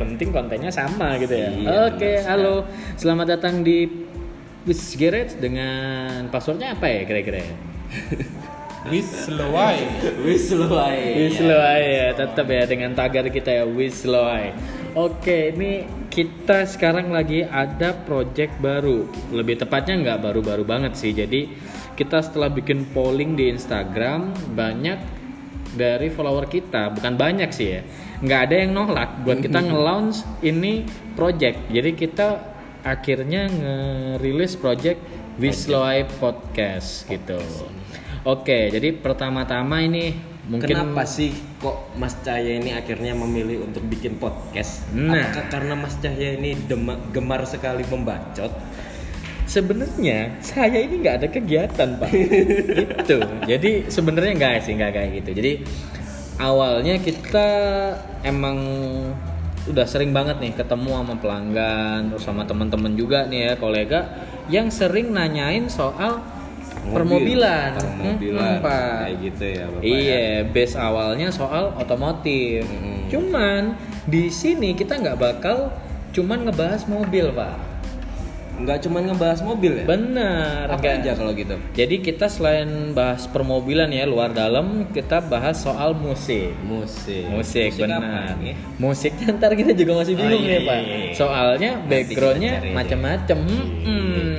penting kontennya sama gitu ya. Iya, Oke, benar halo. Selamat datang di Wis Garage dengan passwordnya apa ya kira-kira? ya? Wis Lowai. Wis lu ae. Wisloai ya, tetap ya dengan tagar kita ya Wisloai. Oke, ini kita sekarang lagi ada project baru. Lebih tepatnya nggak baru-baru banget sih. Jadi kita setelah bikin polling di Instagram banyak dari follower kita, bukan banyak sih ya. Nggak ada yang nolak buat kita nge-launch ini project. Jadi kita akhirnya ngerilis project Wisloai Podcast gitu. Oke, jadi pertama-tama ini mungkin Kenapa sih kok Mas Cahya ini akhirnya memilih untuk bikin podcast? Nah. Apakah karena Mas Cahya ini gemar sekali membacot? Sebenarnya saya ini nggak ada kegiatan pak, gitu. Jadi sebenarnya nggak sih nggak kayak gitu. Jadi awalnya kita emang udah sering banget nih ketemu sama pelanggan, terus sama teman-teman juga nih ya kolega yang sering nanyain soal Mobil, permobilan, permobilan, Mm-mm, pak. kayak gitu ya, Bapak Iya, base awalnya soal otomotif. Mm. Cuman di sini kita nggak bakal cuman ngebahas mobil pak. Nggak cuma ngebahas mobil ya? Benar. Apa nggak. aja kalau gitu? Jadi kita selain bahas permobilan ya luar dalam, kita bahas soal musik. Musik. Musik, apa benar. ini? Musiknya ntar kita juga masih Oh, bingung iya, pak. iya, iya. Soalnya Nanti backgroundnya kita cari macam-macam. Iya, Mm-mm.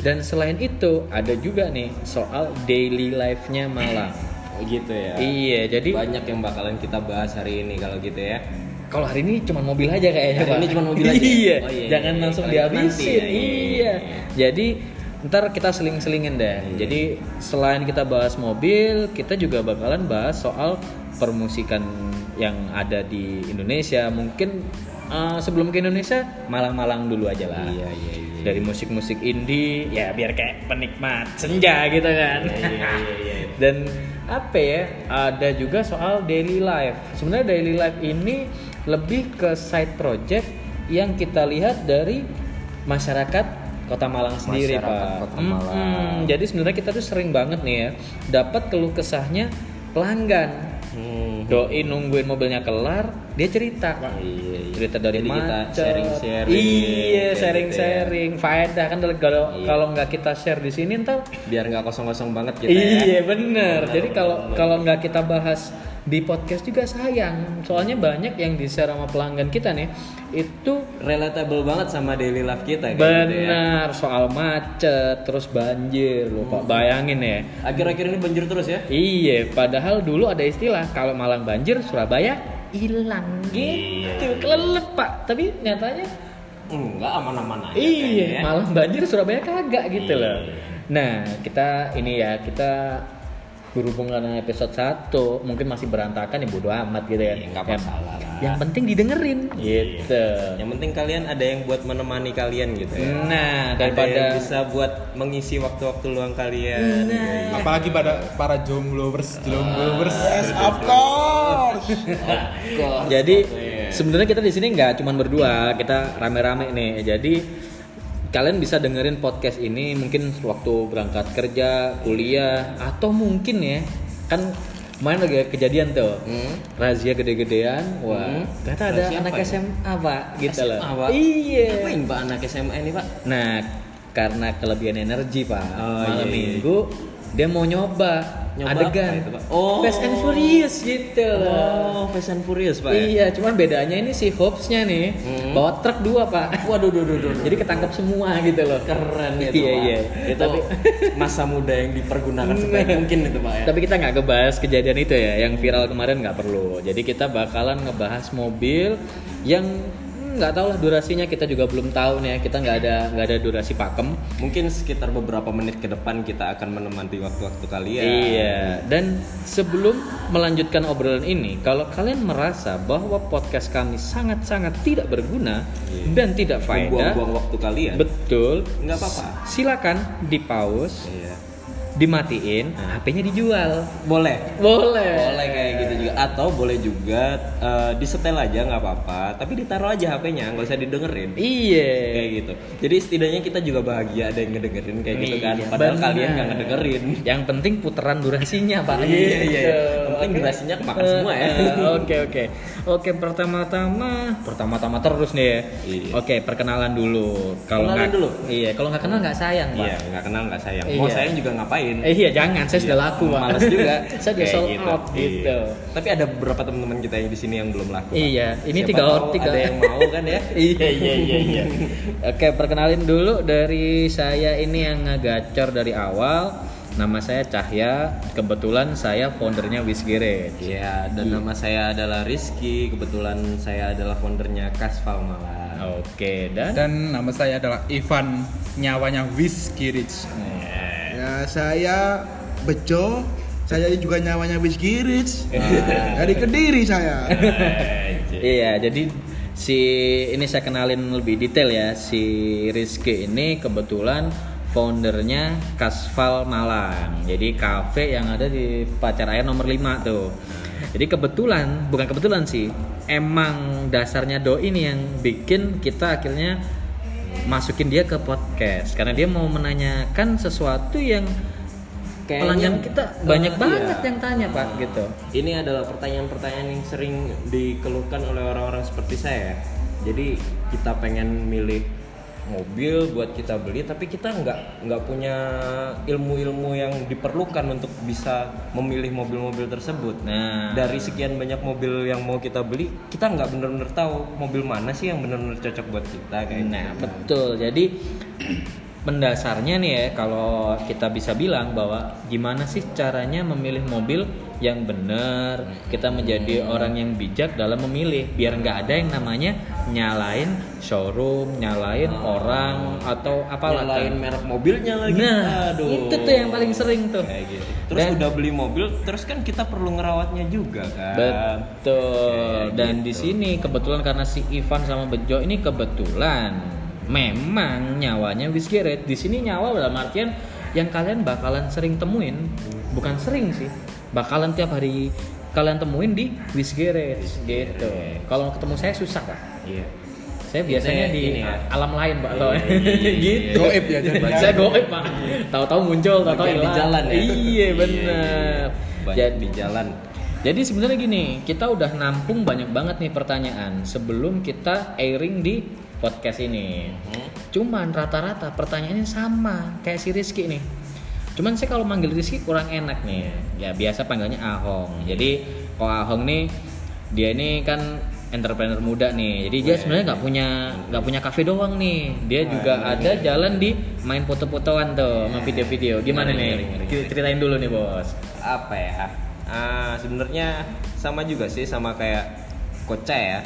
Dan selain itu ada juga nih soal daily life-nya Malang. Oh, gitu ya. iya, jadi Banyak yang bakalan kita bahas hari ini kalau gitu ya. Kalau hari ini cuma mobil aja kayaknya Hari pak. ini cuma mobil aja? iya. Oh, iya, Jangan iya. langsung dihabisin. nanti ya, iya, iya. iya. Jadi ntar kita seling-selingin deh. Iya. Jadi selain kita bahas mobil, kita juga bakalan bahas soal permusikan yang ada di Indonesia. Mungkin uh, sebelum ke Indonesia, Malang-Malang dulu aja lah. Iya, iya, iya. Dari musik-musik indie, ya biar kayak penikmat senja gitu kan. Iya, iya, iya, iya. Dan apa ya? Ada juga soal daily life. Sebenarnya daily life ini lebih ke side project yang kita lihat dari masyarakat Kota Malang sendiri, Masyarakat Pak. Kota Malang. Mm-mm. Jadi sebenarnya kita tuh sering banget nih ya dapat keluh kesahnya pelanggan. Hmm. Doi nungguin mobilnya kelar, dia cerita, Pak. Iya, iya. Cerita dari Jadi kita macet. sharing-sharing Iya, sharing-sharing. Faedah kan kalau Iya. kalau nggak kita share di sini ntar Biar nggak kosong-kosong banget gitu ya. Iya bener. Jadi bener, kalau bener. kalau nggak kita bahas di podcast juga sayang. Soalnya banyak yang di share sama pelanggan kita nih itu Relatable banget sama daily life kita kayak gitu ya. benar soal macet terus banjir loh Pak. Bayangin ya. Akhir-akhir ini banjir terus ya? Iya, padahal dulu ada istilah kalau Malang banjir Surabaya hilang Iya. gitu. Kelelep Pak. Tapi nyatanya Enggak aman-aman aja iya, ya. Malang banjir Surabaya kagak gitu Iya. loh. Nah, kita ini ya, kita berhubung karena episode 1 mungkin masih berantakan ya bodo amat gitu ya. Iya, Yang- masalah lah. Yang penting didengerin gitu. Yang penting kalian ada yang buat menemani kalian gitu ya. Nah, Ada daripada yang bisa buat mengisi waktu-waktu luang kalian. Nah. Apalagi pada para jomblovers, jomblovers. Yes, of course. Jadi sebenarnya kita di sini nggak cuma berdua, kita rame-rame nih. Jadi kalian bisa dengerin podcast ini mungkin waktu berangkat kerja, kuliah, atau mungkin ya kan main lagi kejadian tuh Hmm. razia gede-gedean, wah Hmm. ternyata ada Razia anak apa ya? SMA pak, gitu loh. SMA, Pak? Iya. Ngapain Pak anak SMA ini, Pak? Nah karena kelebihan energi pak, Oh, malam iya, iya. minggu dia mau nyoba, Nyoba adegan apa itu, Pak? Oh. Fast and Furious gitu loh. Oh, Fast and Furious, Pak. ya? Iya, cuman bedanya ini si Hobbs-nya nih Hmm. bawa truk dua pak. Waduh, duh, duh, duh, duh. Jadi ketangkep semua gitu loh. keren itu, Iya Pak. iya. Itu Tapi masa muda yang dipergunakan sebaik mungkin itu, Pak ya. tapi kita nggak ngebahas kejadian itu ya, yang viral kemarin nggak perlu. Jadi kita bakalan ngebahas mobil yang nggak tahu lah durasinya kita juga belum tahu nih ya. Kita nggak ada nggak ada durasi pakem. Mungkin sekitar beberapa menit ke depan kita akan menemani waktu-waktu kalian. Iya, dan sebelum melanjutkan obrolan ini, kalau kalian merasa bahwa podcast kami sangat-sangat tidak berguna Iya. dan tidak faedah, Buang-buang waktu kalian. betul, Nggak apa-apa. Silakan di pause, Iya. Dimatiin, HP-nya dijual. Boleh. Boleh. Boleh kayak gitu juga. atau boleh juga eh, disetel aja nggak apa-apa, tapi ditaruh aja HP-nya, nggak usah didengerin. Iya. Kayak gitu. Jadi setidaknya kita juga bahagia ada yang ngedengerin kayak gitu kan. Iya, Padahal benar. kalian nggak ngedengerin. Yang penting putaran durasinya, Pak. Iya, iya, iya. Yang penting durasinya kemakan semua ya. Eh, Oke, oke. Oke, pertama-tama, pertama-tama terus nih ya. Iya. Oke, perkenalan dulu. Kalau nggak dulu? Iya, kalau nggak kenal nggak sayang, Pak. Iya, nggak kenal nggak sayang. Mau Iya. sayang juga ngapain? Eh iya jangan, saya sudah laku pak. Males juga. saya sudah sold out gitu. Iya. Tapi ada beberapa teman-teman kita yang di sini yang belum laku. Pak. Iya, ini Siapa tiga orang tiga. Ada yang mau kan ya? iya iya iya iya. Oke, perkenalin dulu dari saya ini yang ngegacor dari awal. Nama saya Cahya. Kebetulan saya foundernya Wisgiret. Iya, dan nama saya adalah Rizky. Kebetulan saya adalah foundernya Kasval Malang. Oke, dan Dan nama saya adalah Ivan, nyawanya Whiskey Rich. Ya saya Bejo, saya juga nyawanya Whiskey Rich. Dari Kediri saya. Iya, jadi si ini saya kenalin lebih detail ya. Si Rizky ini kebetulan foundernya Kasval Malang. Jadi kafe yang ada di Pacar Air nomor 5 tuh. Jadi kebetulan, bukan kebetulan sih, emang dasarnya Do ini yang bikin kita akhirnya masukin dia ke podcast karena dia mau menanyakan sesuatu yang Kayaknya- pelanggan kita banyak Eh, banget iya. yang tanya pak gitu. Ini adalah pertanyaan-pertanyaan yang sering dikeluhkan oleh orang-orang seperti saya. Jadi kita pengen milih mobil buat kita beli, tapi kita nggak nggak punya ilmu-ilmu yang diperlukan untuk bisa memilih mobil-mobil tersebut. Nah. dari sekian banyak mobil yang mau kita beli, kita nggak bener-bener tahu mobil mana sih yang bener-bener cocok buat kita kayak Nah, gitu. betul. Jadi mendasarnya nih ya kalau kita bisa bilang bahwa gimana sih caranya memilih mobil yang benar, kita menjadi orang yang bijak dalam memilih biar nggak ada yang namanya nyalain showroom, nyalain orang atau apalah Nyalain kan. merek mobilnya lagi. Nah, Aduh. itu tuh yang paling sering tuh. kayak gitu. Terus Dan- udah beli mobil, terus kan kita perlu ngerawatnya juga kan. Betul. Kayak Dan gitu. di sini kebetulan karena si Ivan sama Bejo ini kebetulan memang nyawanya Whiskey Red. Di sini nyawa dalam artian yang kalian bakalan sering temuin, bukan sering sih, bakalan tiap hari kalian temuin di Whiskey Red gitu. Kalau ketemu saya susah pak. Iya. Saya biasanya Ini- di ini ya. alam lain pak, Iya, tau iya, iya, gitu. Goib ya jadi. Saya goib pak. Tahu-tahu muncul, tahu-tahu Kayak di hilang. jalan ya. Iya benar. Banyak Jadi di jalan. jadi sebenarnya gini, kita udah nampung banyak banget nih pertanyaan sebelum kita airing di podcast ini. Cuman rata-rata pertanyaannya sama kayak si Rizky nih. Cuman saya kalau manggil Rizky kurang enak nih. Ya biasa panggilnya Ahong. Jadi kalau Ahong nih dia ini kan entrepreneur muda nih. Jadi dia sebenarnya nggak punya nggak punya kafe doang nih. Dia juga ada jalan di main foto-fotoan tuh sama video-video. Gimana nih? Ceritain dulu nih bos. Apa ya? Ah, sebenarnya sama juga sih sama kayak Koca ya.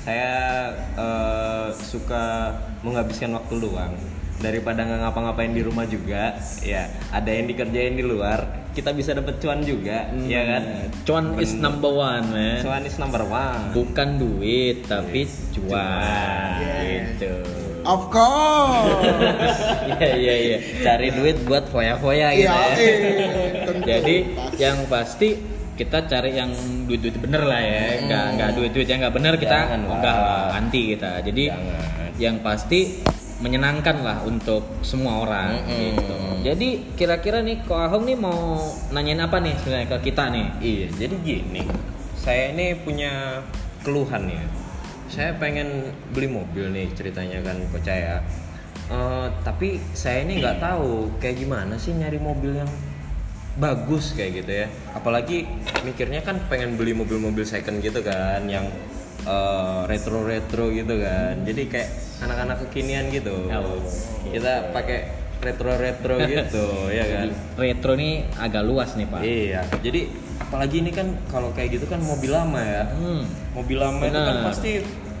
Saya eh, suka menghabiskan waktu luang daripada nggak ngapa-ngapain di rumah juga ya ada yang dikerjain di luar kita bisa dapet cuan juga ya kan Cuan is number one, man. cuan is number one Bukan duit, tapi cuan. Cuan. Gitu. Of course. Iya iya iya. cari duit buat foya-foya gitu Iya, ya. eh, tentu. Jadi yang pasti kita cari yang duit-duit bener lah ya, nggak nggak duit-duit yang nggak bener kita Jangan, nggak anti kita. Jadi Jangan. yang pasti menyenangkan lah untuk semua orang Mm-mm. gitu. Jadi kira-kira nih Ko Ahong nih mau nanyain apa nih sebenarnya ke kita nih? Iya, jadi gini. Saya ini punya keluhan ya. Saya pengen beli mobil nih ceritanya kan Koca ya. Eh, tapi saya ini nggak tahu kayak gimana sih nyari mobil yang bagus kayak gitu ya. Apalagi mikirnya kan pengen beli mobil-mobil second gitu kan yang eh, retro-retro gitu kan. Jadi kayak anak-anak kekinian gitu. Oh, Kita pakai retro-retro gitu, ya kan. Retro nih agak luas nih pak. Iya, jadi apalagi ini kan kalau kayak gitu kan mobil lama ya. Hmm, Mobil lama itu kan Benar. pasti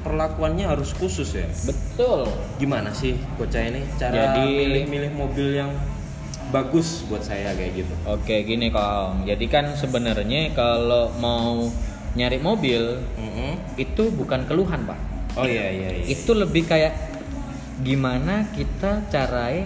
perlakuannya harus khusus ya. betul. Gimana sih Koca ini cara milih-milih mobil yang bagus buat saya kayak gitu? Oke gini Kong, jadi kan sebenarnya kalau mau nyari mobil Mm-mm. itu bukan keluhan pak, Oh iya iya iya. itu lebih kayak gimana kita carai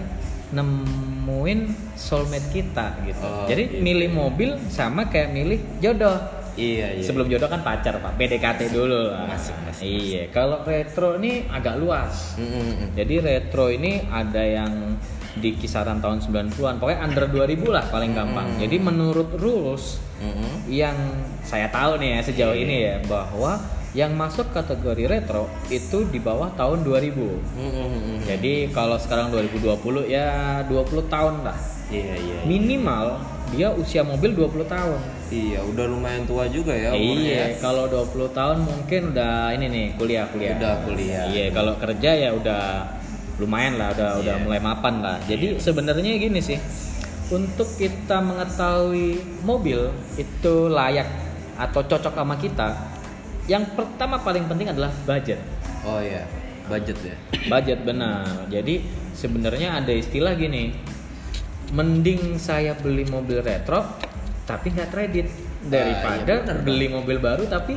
nemuin soulmate kita gitu. Oh, jadi gitu. milih mobil sama kayak milih jodoh. Iya, iya. Sebelum jodoh kan pacar pak, PDKT dulu lah. Masuk, masuk, Iya, kalau retro ini agak luas. Mm, mm, mm. Jadi retro ini ada yang di kisaran tahun 90-an, pokoknya under 2000 lah paling gampang. Jadi menurut rules Mm, mm. yang saya tahu nih ya sejauh ini ya bahwa yang masuk kategori retro itu di bawah tahun 2000. Mm, mm, mm, mm. Jadi kalau sekarang 2020 ya 20 tahun lah. Iya, iya. Minimal dia usia mobil 20 tahun. Iya, udah lumayan tua juga ya umurnya. Iya, kalau 20 tahun mungkin udah ini nih kuliah-kuliah. Udah kuliah. Iya, kalau kerja ya udah lumayan lah, udah udah Iya. mulai mapan lah. Jadi sebenarnya gini sih. Untuk kita mengetahui mobil itu layak atau cocok sama kita, yang pertama paling penting adalah budget. Oh iya, budget ya. Budget benar. Jadi sebenarnya ada istilah gini. Mending saya beli mobil retro tapi nggak kredit daripada iya, bener, beli mobil baru tapi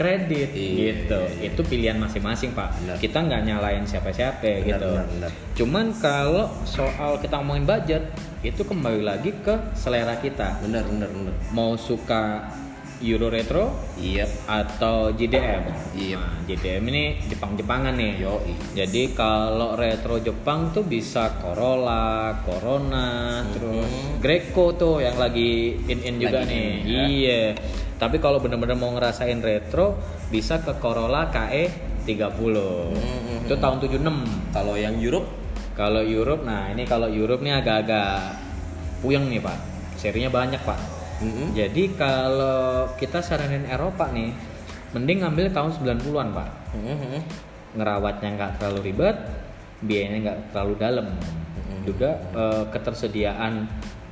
kredit Iya, gitu. iya, iya. Itu pilihan masing-masing, Pak. Benar. Kita nggak nyalain siapa-siapa Benar, gitu. benar, benar. Cuman kalau soal kita ngomongin budget, itu kembali lagi ke selera kita. Bener, bener, bener. Mau suka Euro retro Iya. atau JDM. Iya. Nah, JDM ini Jepang-Jepangan nih. Yoi. Jadi kalau retro Jepang tuh bisa Corolla, Corona, terus Greco tuh yang lagi in-in juga Lagi nih. in, ya. Iya. Tapi kalau bener-bener mau ngerasain retro bisa ke Corolla KE 30. Hmm, Itu tahun 76. Kalau yang Europe, Kalau Europe, nah ini kalau Europe nih agak-agak puyeng nih Pak. Serinya banyak Pak. mm, Jadi kalau kita saranin Eropa nih, mending ngambil tahun 90-an Pak. mm, mm, Ngerawatnya nggak terlalu ribet, biayanya nggak terlalu dalam. Juga eh, ketersediaan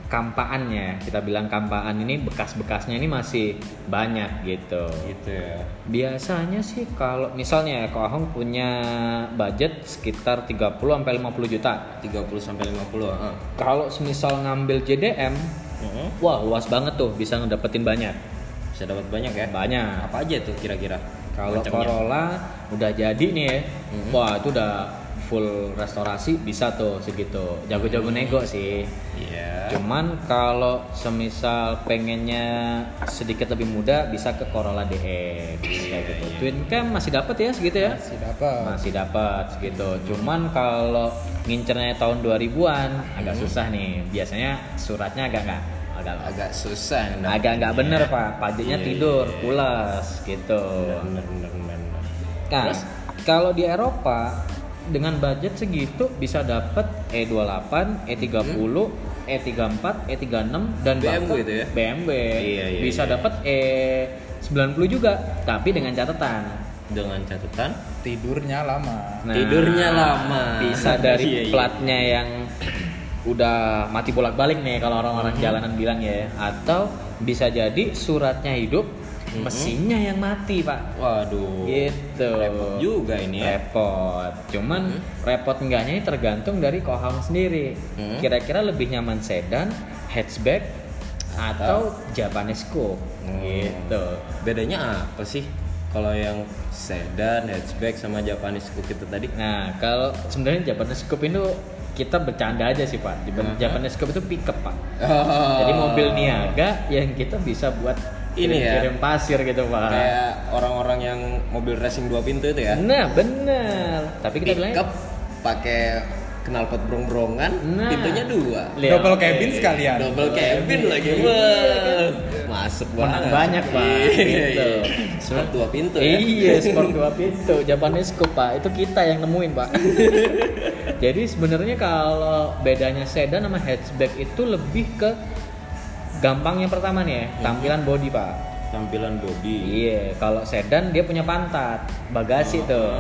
kampaannya, kita bilang kampaan ini bekas-bekasnya ini masih banyak gitu. gitu ya. Biasanya sih kalau misalnya ya, Ko Ahong punya budget sekitar 30 sampai 50 juta. 30 sampai 50. heeh. Kalau semisal ngambil JDM, Mm, wah luas banget tuh bisa ngedapetin banyak. Bisa dapat banyak ya. Banyak. Apa aja tuh kira-kira? Kalau? Corolla udah jadi nih ya, wah itu udah full restorasi bisa tuh segitu. Jago-jago nego sih. Iya. Cuman kalau semisal pengennya sedikit lebih muda bisa ke Corolla DX kayak gitu. Twin cam masih dapat ya segitu ya? Masih dapat. Masih dapat segitu. Cuman kalau ngincernya tahun 2000-an agak susah nih. Biasanya suratnya agak nggak agak Agak susah agak nggak bener dapetnya. pak. Pajaknya Iya, tidur, iya, iya. pulas gitu. Bener, bener, bener, bener. Nah, Terus? kalau di Eropa dengan budget segitu bisa dapat E28, E30, E34, E36 dan BMW itu ya? BMW. Iya, iya, bisa iya. dapat E90 juga, tapi dengan catatan. Dengan catatan Tidurnya lama. Nah, Tidurnya lama. Bisa dari Iya, iya. platnya yang udah mati bolak-balik nih kalau orang-orang Mm-hmm. jalanan bilang ya atau bisa jadi suratnya hidup Mm-hmm. mesinnya yang mati pak Waduh. gitu Repot juga ini ya. repot cuman repot enggaknya ini tergantung dari koham sendiri Hmm. kira-kira lebih nyaman sedan hatchback atau Japanese coupe Hmm. gitu Bedanya apa sih? Kalau yang sedan, hatchback sama Japanese coupe itu tadi? nah kalau sebenarnya Japanese coupe itu kita bercanda aja sih pak Uh-huh. Japanese coupe itu pickup pak Oh. jadi mobil niaga yang kita bisa buat Ini ya? kirim pasir gitu pak Kayak orang-orang yang mobil racing dua pintu itu ya. nah bener tapi kita bilang Pickup pakai knalpot brong-brongan, Nah. pintunya dua. Lihat. Double cabin sekalian. Double cabin lagi. Iya, Wah. Masuk Menang banget. banyak, Pak. Iya, Gitu. iya. Sport dua pintu ya. Iya, sport dua pintu, Japanese coupe pak, itu kita yang nemuin pak. Jadi sebenarnya kalau bedanya sedan sama hatchback itu lebih ke gampangnya pertama nih ya, tampilan body pak. Tampilan body. Iya, kalau sedan dia punya pantat, bagasi Oh. tuh.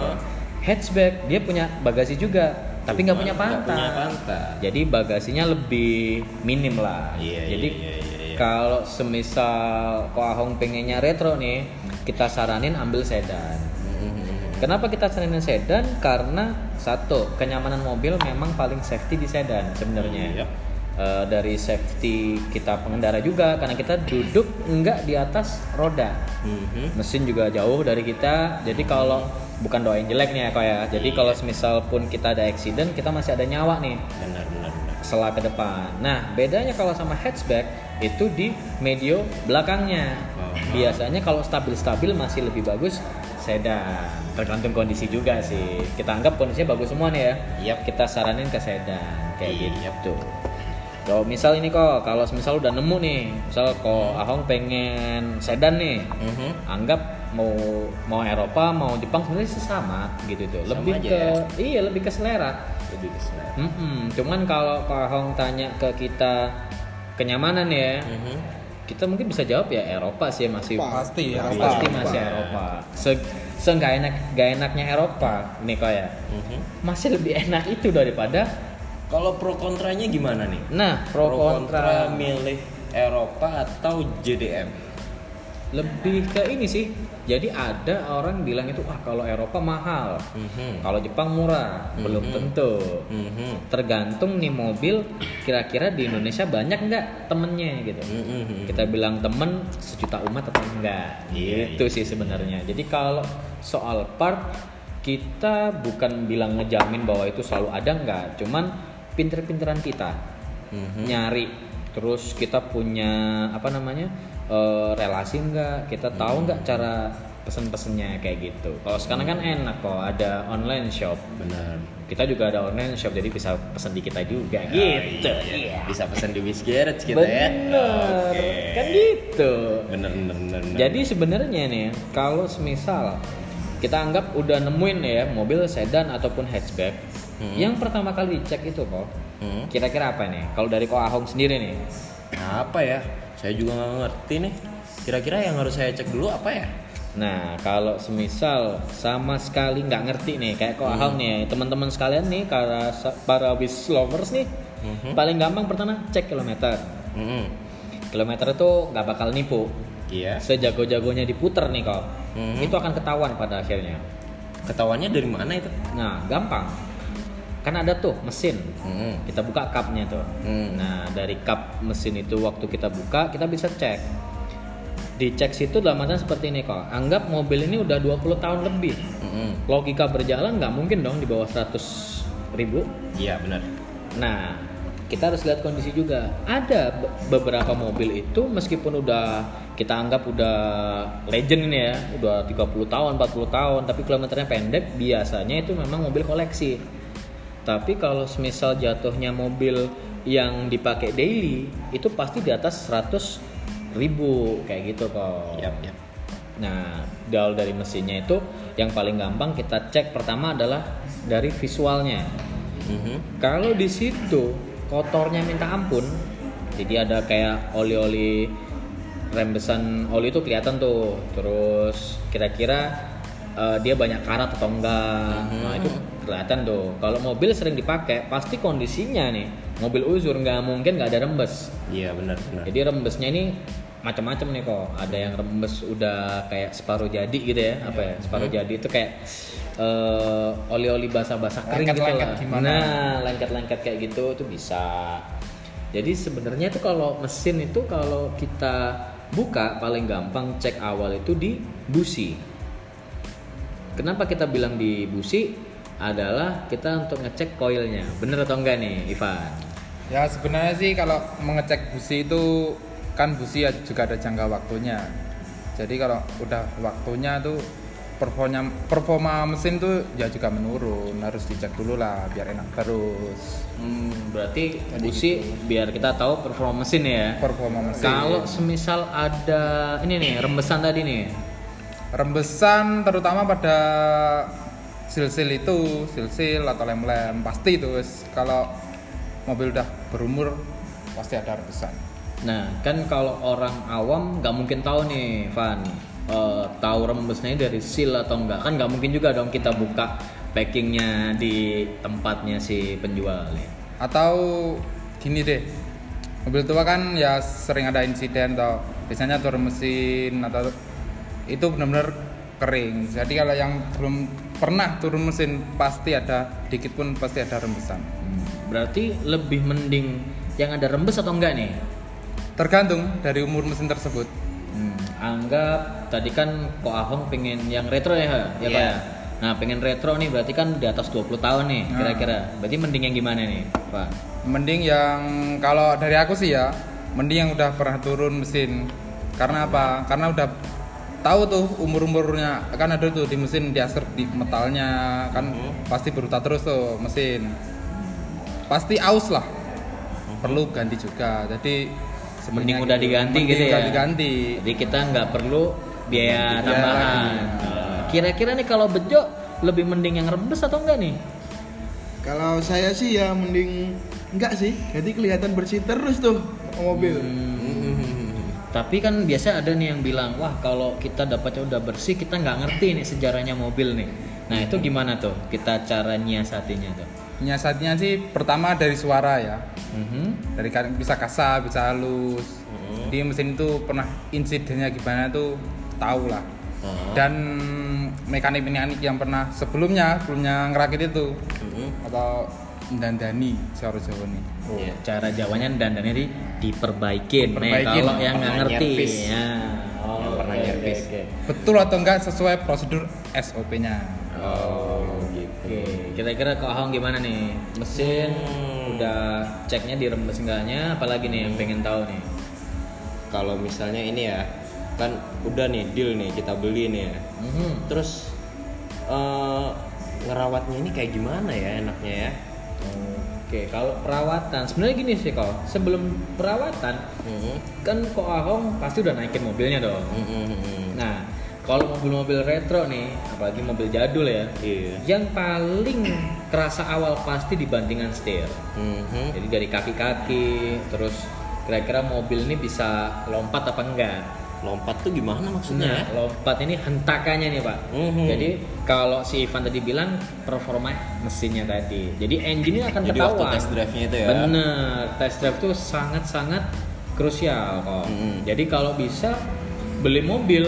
Hatchback dia punya bagasi juga, tapi nggak punya pantat. punya pantat. Jadi bagasinya lebih minim lah. Iya, Jadi iya, iya, iya, iya. kalau semisal Ko Ahong pengennya retro nih, kita saranin ambil sedan. Kenapa kita saranin sedan? Karena satu, kenyamanan mobil memang paling safety di sedan sebenarnya. Iya. Eh, dari safety kita pengendara juga karena kita duduk enggak di atas roda. Mhm. Mesin juga jauh dari kita. Jadi kalau bukan doain jelek nih ya kok ya. Jadi kalau semisal pun kita ada accident, kita masih ada nyawa nih Benar, benar, benar. sela ke depan. Nah, bedanya kalau sama hatchback itu di medio belakangnya. Oh. Biasanya kalau stabil-stabil masih lebih bagus sedan. Tergantung kondisi juga sih. Kita anggap kondisinya bagus semua nih ya. Yap. Kita saranin ke sedan kayak Iya. gitu. Kalau misal ini kok, kalau misal udah nemu nih, misal kok Ahong pengen sedan nih, Mhm. anggap mau mau Eropa mau Jepang sebenarnya sih sama gitu tuh Sama lebih aja ke ya? iya lebih ke selera Lebih ke selera. Mm-mm. cuman kalau Pak Hong tanya ke kita kenyamanan ya Mhm. kita mungkin bisa jawab ya Eropa sih masih Pasti ya. pasti Eropa. masih Eropa se se enak nggak enaknya Eropa nih kok ya Mhm. masih lebih enak itu daripada Kalau pro kontranya gimana nih? nah pro, kontra, milih Eropa atau JDM? lebih ke ini sih jadi ada orang bilang itu ah kalau Eropa mahal Mhm. kalau Jepang murah belum Mhm. tentu Mhm. tergantung nih mobil kira-kira di Indonesia banyak nggak temennya gitu Mhm. kita bilang temen sejuta umat atau enggak Iya, itu sih sebenarnya jadi kalau soal part kita bukan bilang ngejamin bahwa itu selalu ada enggak cuman pinter-pinteran kita Mhm. nyari terus kita punya apa namanya eh, relasi enggak kita tahu enggak cara pesen-pesennya kayak gitu kalau sekarang kan enak kok ada online shop Benar. kita juga ada online shop jadi bisa pesen di kita juga Ah, gitu iya. Bisa pesan di Wish Garage kita ya. bener Oke. kan gitu Bener bener bener. bener. jadi sebenarnya nih kalau semisal kita anggap udah nemuin ya mobil sedan ataupun hatchback Hmm. yang pertama kali dicek itu kok Hmm. kira-kira apa nih kalau dari Ko Ahong sendiri nih apa ya? Saya juga nggak ngerti nih. Kira-kira yang harus saya cek dulu apa ya? Nah, kalau semisal sama sekali nggak ngerti nih, kayak kok Hmm. Ahong nih, teman-teman sekalian nih, para para wish lovers nih, Mhm. paling gampang pertama cek kilometer. Mhm. Kilometer itu nggak bakal nipu. Iya. Sejago-jagonya diputer nih kok, Mhm. itu akan ketahuan pada akhirnya. Ketahuannya dari mana itu? Nah, gampang. Kan ada tuh mesin. Mhm. Kita buka cupnya tuh. Hmm. Nah, dari cup mesin itu waktu kita buka, kita bisa cek. Dicek situ dalam artian seperti ini kok. Anggap mobil ini udah 20 tahun lebih. Mhm. Logika berjalan nggak mungkin dong di bawah 100 ribu. Iya benar. Nah, kita harus lihat kondisi juga. Ada be- beberapa mobil itu meskipun udah kita anggap udah legend ini ya, udah 30 tahun, 40 tahun, tapi kilometernya pendek, biasanya itu memang mobil koleksi. Tapi kalau semisal jatuhnya mobil yang dipakai daily, itu pasti di atas 100 ribu kayak gitu kok. Yap, yap. Nah, dari dari mesinnya itu yang paling gampang kita cek pertama adalah dari visualnya. Mhm. Kalau di situ kotornya minta ampun, jadi ada kayak oli-oli rembesan oli itu kelihatan tuh. Terus kira-kira eh, dia banyak karat atau enggak. Nah, itu kelihatan tuh. Kalau mobil sering dipakai, pasti kondisinya nih mobil uzur nggak mungkin nggak ada rembes. Iya benar benar. Jadi rembesnya ini macam-macam nih kok. Ada yang rembes udah kayak separuh jadi gitu ya, apa ya? Separuh jadi itu kayak eh, oli-oli basah-basah kering gitu Lengket-lengket lah. gimana? Nah, lengket-lengket kayak gitu itu bisa. Jadi sebenarnya tuh kalau mesin itu kalau kita buka paling gampang cek awal itu di busi. Kenapa kita bilang di busi? Adalah kita untuk ngecek koilnya, bener atau enggak nih, Ivan? Ya sebenarnya sih kalau mengecek busi itu kan busi ya juga ada jangka waktunya. Jadi kalau udah waktunya tuh performanya performa mesin tuh ya juga menurun harus dicek dulu lah biar enak terus Hmm, berarti busi biar kita tahu performa mesin ya. performa mesin. Kalau semisal ada ini nih rembesan tadi nih. rembesan terutama pada sil-sil itu sil-sil atau lem-lem pasti itu kalau mobil udah berumur pasti ada rembesan Nah, kan kalau orang awam nggak mungkin tahu nih, Van. eh, tahu rembesnya dari seal atau enggak kan nggak mungkin juga dong kita buka packingnya di tempatnya si penjual ya. atau gini deh mobil tua kan ya sering ada insiden atau biasanya turun mesin atau itu benar-benar kering jadi kalau yang belum pernah turun mesin pasti ada dikit pun pasti ada rembesan Hmm, Berarti lebih mending yang ada rembes atau enggak nih? tergantung dari umur mesin tersebut Hmm, anggap tadi kan Ko Ahong pengen yang retro ya, ya Pak Iya. ya? Nah, pengen retro nih berarti kan di atas 20 tahun nih Nah. kira-kira. Berarti mending yang gimana nih, Pak? mending yang kalau dari aku sih ya mending yang udah pernah turun mesin Karena apa? Karena udah tahu tuh umur-umurnya kan ada tuh di mesin diaser di metalnya kan pasti berutak terus tuh mesin. Pasti aus lah. Perlu ganti juga. Jadi Mending udah gitu. diganti Mending gitu ya. udah diganti. Jadi kita nggak perlu biaya Biaya tambahan. lagi. Nah, Kira-kira nih kalau bejo lebih mending yang rebes atau enggak nih? Kalau saya sih ya mending enggak sih. Jadi kelihatan bersih terus tuh mobil. Tapi kan biasa ada nih yang bilang, wah kalau kita dapatnya udah bersih, kita nggak ngerti nih sejarahnya mobil nih. Nah itu gimana tuh kita cara nyiasatinya tuh? Nyiasatnya sih pertama dari suara ya. Mhm. Dari bisa kasar, bisa halus. Di mesin itu pernah insidennya gimana tuh tahu lah. Oh. Dan mekanik-mekanik yang pernah sebelumnya sebelumnya ngerakit itu Mhm. atau dandani secara Jawa nih. Iya. Cara Jawanya dandannya di diperbaikin. Nih Diperbaikin. kalau yang nggak ngerti. nyervis. Ya. Oh, Yang pernah nyervis. oke, oke. Betul atau enggak sesuai prosedur SOP-nya. Oh, gitu. Oke, kira-kira kok Ahong gimana nih? Mesin Hmm. udah ceknya dirembes enggaknya, apalagi nih yang pengen tahu nih? Kalau misalnya ini ya, kan udah nih deal nih kita beli nih ya. Mhm. Terus eh, ngerawatnya ini kayak gimana ya enaknya ya? Oke, kalau perawatan sebenarnya gini sih kok. Sebelum perawatan Mhm. kan kok Ahong pasti udah naikin mobilnya dong. Mhm. Nah, kalau mobil-mobil retro nih, apalagi mobil jadul ya, Iya. yang paling kerasa awal pasti dibandingkan setir. Mhm. Jadi dari kaki-kaki, terus kira-kira mobil ini bisa lompat apa enggak? Lompat tuh gimana maksudnya Nah, ya? lompat ini hentakannya nih pak. Mhm. Jadi kalau si Ivan tadi bilang performa mesinnya tadi. Jadi engine ini akan Jadi waktu ketahuan. test drive-nya itu ya? Bener, test drive tuh sangat-sangat krusial kok. Mhm. Jadi kalau bisa beli mobil,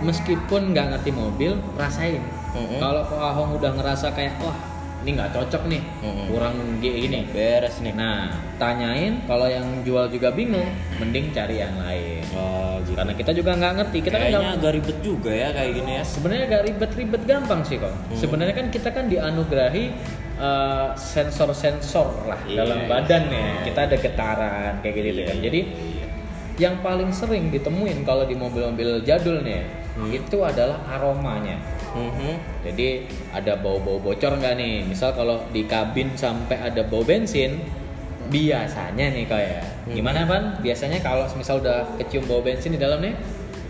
meskipun nggak ngerti mobil, rasain. Mhm. Kalau kok Ahong udah ngerasa kayak wah ini nggak cocok nih, Mhm. kurang gini. Beres nih. Nah, tanyain kalau yang jual juga bingung, mending cari yang lain. Oh, gitu. Karena kita juga nggak ngerti, kita kan Kayaknya nggak- agak ribet juga ya kayak gini ya. sebenarnya gak ribet-ribet gampang sih kok. Hmm. Sebenarnya kan kita kan dianugerahi uh, sensor-sensor lah Iya, dalam iya. badan ya. Kita ada getaran kayak gitu Iya, kan. iya, Jadi yang paling sering ditemuin kalau di mobil-mobil jadul nih Hmm. itu adalah aromanya. Mhm. Jadi ada bau-bau bocor nggak nih? Misal kalau di kabin sampai ada bau bensin, biasanya nih kayak Hmm. gimana pan? Biasanya kalau misal udah kecium bau bensin di dalam nih,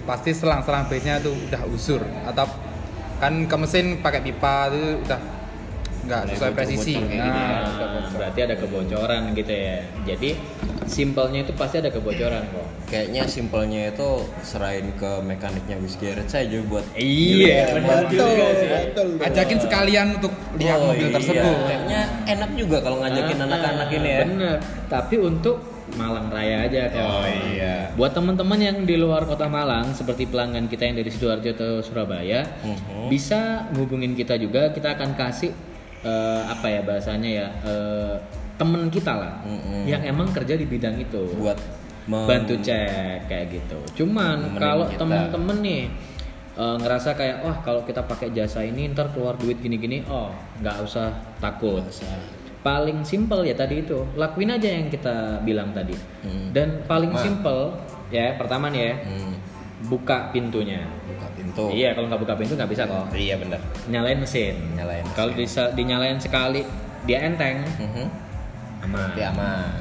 Pasti selang-selang base-nya tuh udah usur atau kan ke mesin pakai pipa itu udah nggak sesuai presisi. ya. Nah, Nah, berarti ada kebocoran gitu ya. Jadi simpelnya itu pasti ada kebocoran kok. Kayaknya simpelnya itu serain ke mekaniknya Wis Garage aja buat Iya, benar Betul, juga ajakin sekalian untuk lihat Oh, mobil iya. tersebut. Kayaknya enak juga kalau ngajakin Ah, anak-anak ini ya. Bener. Tapi untuk Malang Raya aja kok. Oh, iya. Buat teman-teman yang di luar kota Malang seperti pelanggan kita yang dari sidoarjo atau Surabaya, Mhm. bisa ngubungin kita juga. Kita akan kasih eh, apa ya bahasanya ya eh, temen kita lah Mhm. yang emang kerja di bidang itu. Buat bantu cek kayak gitu. Cuman kalau temen-temen nih eh, ngerasa kayak wah kalau kita pakai jasa ini ntar keluar duit gini-gini, oh nggak usah takut. Paling simpel ya tadi itu, lakuin aja yang kita bilang tadi. Hmm. Dan paling Ma. simpel ya pertama nih ya, Hmm, buka pintunya. buka pintu. Iya kalau nggak buka pintu nggak bisa kok. Iya benar. Nyalain mesin. Nyalain Kalau bisa dinyalain sekali dia enteng, Mhm. Aman. Tapi aman.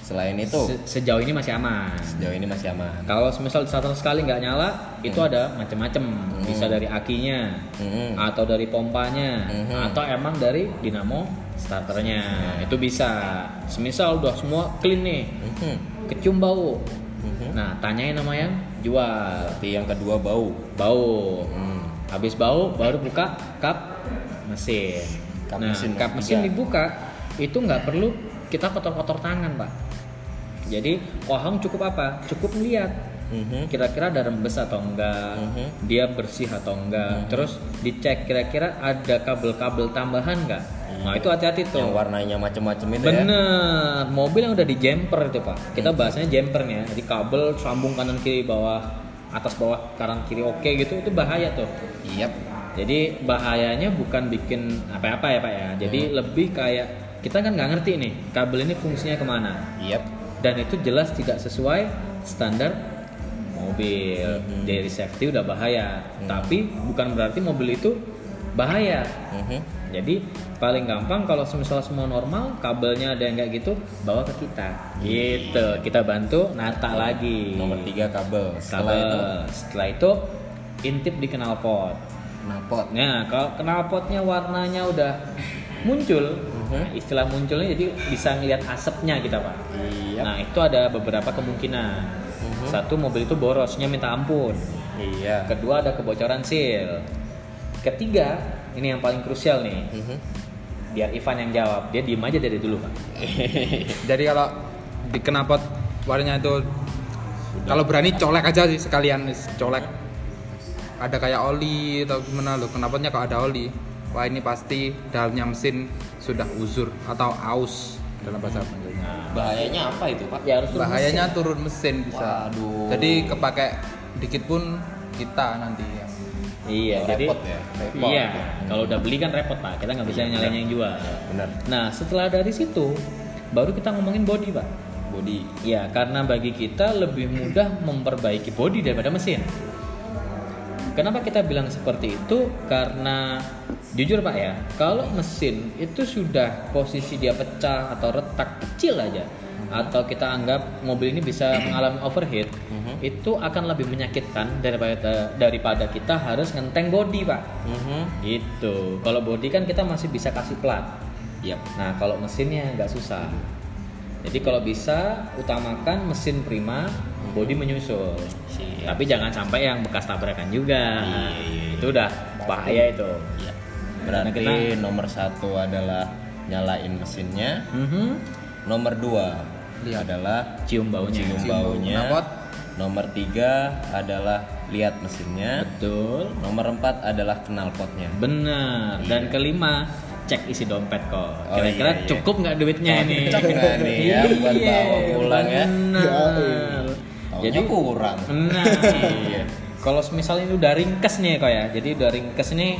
Selain itu Se- sejauh ini masih aman. sejauh ini masih aman. Kalau misal starter sekali nggak nyala, itu ada macam-macam. Bisa dari akinya, Mhm. atau dari pompanya, Mhm. atau emang dari dinamo starternya. Itu bisa. Semisal udah semua clean nih, Mhm. kecium bau. Mhm. Nah, tanyain sama yang jual. Tapi yang kedua bau. Bau. Hmm. Habis bau, baru buka kap mesin. Kap nah, mesin kap mesin dibuka, itu nggak perlu kita kotor-kotor tangan, pak. Jadi, kohong cukup apa? Cukup melihat Mhm. kira-kira ada rembes atau enggak, Mhm. dia bersih atau enggak, terus dicek kira-kira ada kabel-kabel tambahan enggak. Nah itu hati-hati tuh. Yang warnanya macam-macam itu ya. Bener, mobil yang udah di jumper itu pak. Kita bahasanya jumper nih ya. Jadi kabel sambung kanan kiri bawah, atas bawah kanan kiri oke gitu itu bahaya tuh. Iya. Jadi bahayanya bukan bikin apa-apa ya pak ya. Jadi lebih kayak kita kan nggak ngerti nih kabel ini fungsinya ke mana Iya. dan itu jelas tidak sesuai standar mobil. Mhm. Dari safety udah bahaya. Tapi bukan berarti mobil itu bahaya. Mhm. Jadi paling gampang kalau misalnya semua normal, kabelnya ada yang kayak gitu, bawa ke kita. Gitu. Kita bantu nata lagi. Nomor tiga kabel. Setelah Kabel. itu Setelah itu intip di knalpot. knalpot. Nah, kalau knalpotnya warnanya udah muncul, Nah, istilah munculnya jadi bisa ngelihat asapnya kita pak. Iya. Nah itu ada beberapa kemungkinan. Mhm. Satu mobil itu borosnya minta ampun. Iya. Kedua ada kebocoran seal. Ketiga ini yang paling krusial nih. Mhm. Biar Ivan yang jawab. Dia diem aja dari dulu pak. Jadi kalau di knalpot warnanya itu kalau berani colek aja sih sekalian colek. Ada kayak oli atau gimana loh knalpotnya kalau ada oli. Wah ini pasti dalamnya mesin sudah uzur atau aus dalam bahasa Inggrisnya. Bahayanya apa itu pak? Ya harus turun Bahayanya mesin. turun mesin bisa. Waduh. Jadi kepake dikit pun kita nanti yang Iya, jadi Repot ya? Repot. Iya, kalau udah beli kan repot pak. Kita nggak bisa Iya, nyalain yang jual. Benar. Nah setelah dari situ, baru kita ngomongin body pak. Body. Ya, karena bagi kita lebih mudah memperbaiki bodi daripada mesin. Kenapa kita bilang seperti itu? Karena jujur Pak ya, kalau mesin itu sudah posisi dia pecah atau retak kecil aja, atau kita anggap mobil ini bisa mengalami overheat, Mhm. itu akan lebih menyakitkan daripada daripada kita harus ngenteng bodi Pak. Mhm. Gitu. Kalau bodi kan kita masih bisa kasih plat. Yap. Nah, kalau mesinnya nggak susah. Jadi kalau bisa utamakan mesin prima, bodi menyusul. Siap. Tapi jangan sampai yang bekas tabrakan juga. Iya, iya, iya. Itu udah bahaya itu. Iya. Karena Berarti kita- nomor satu adalah nyalain mesinnya. Mhm. Nomor dua Lihat. adalah Cium baunya. cium Cium bau baunya. Nomor tiga adalah lihat mesinnya. Betul. Nomor empat adalah knalpotnya. Benar. Dan kelima, cek isi dompet kok. Oh, Kira-kira iya, iya. cukup nggak duitnya ini? Cocok nggak nih ya buat Iya, bawa pulang ya? Benar. Taunya kurang. Nah, Iya. kalau misalnya ini udah ringkes nih kok ya, jadi udah ringkes nih,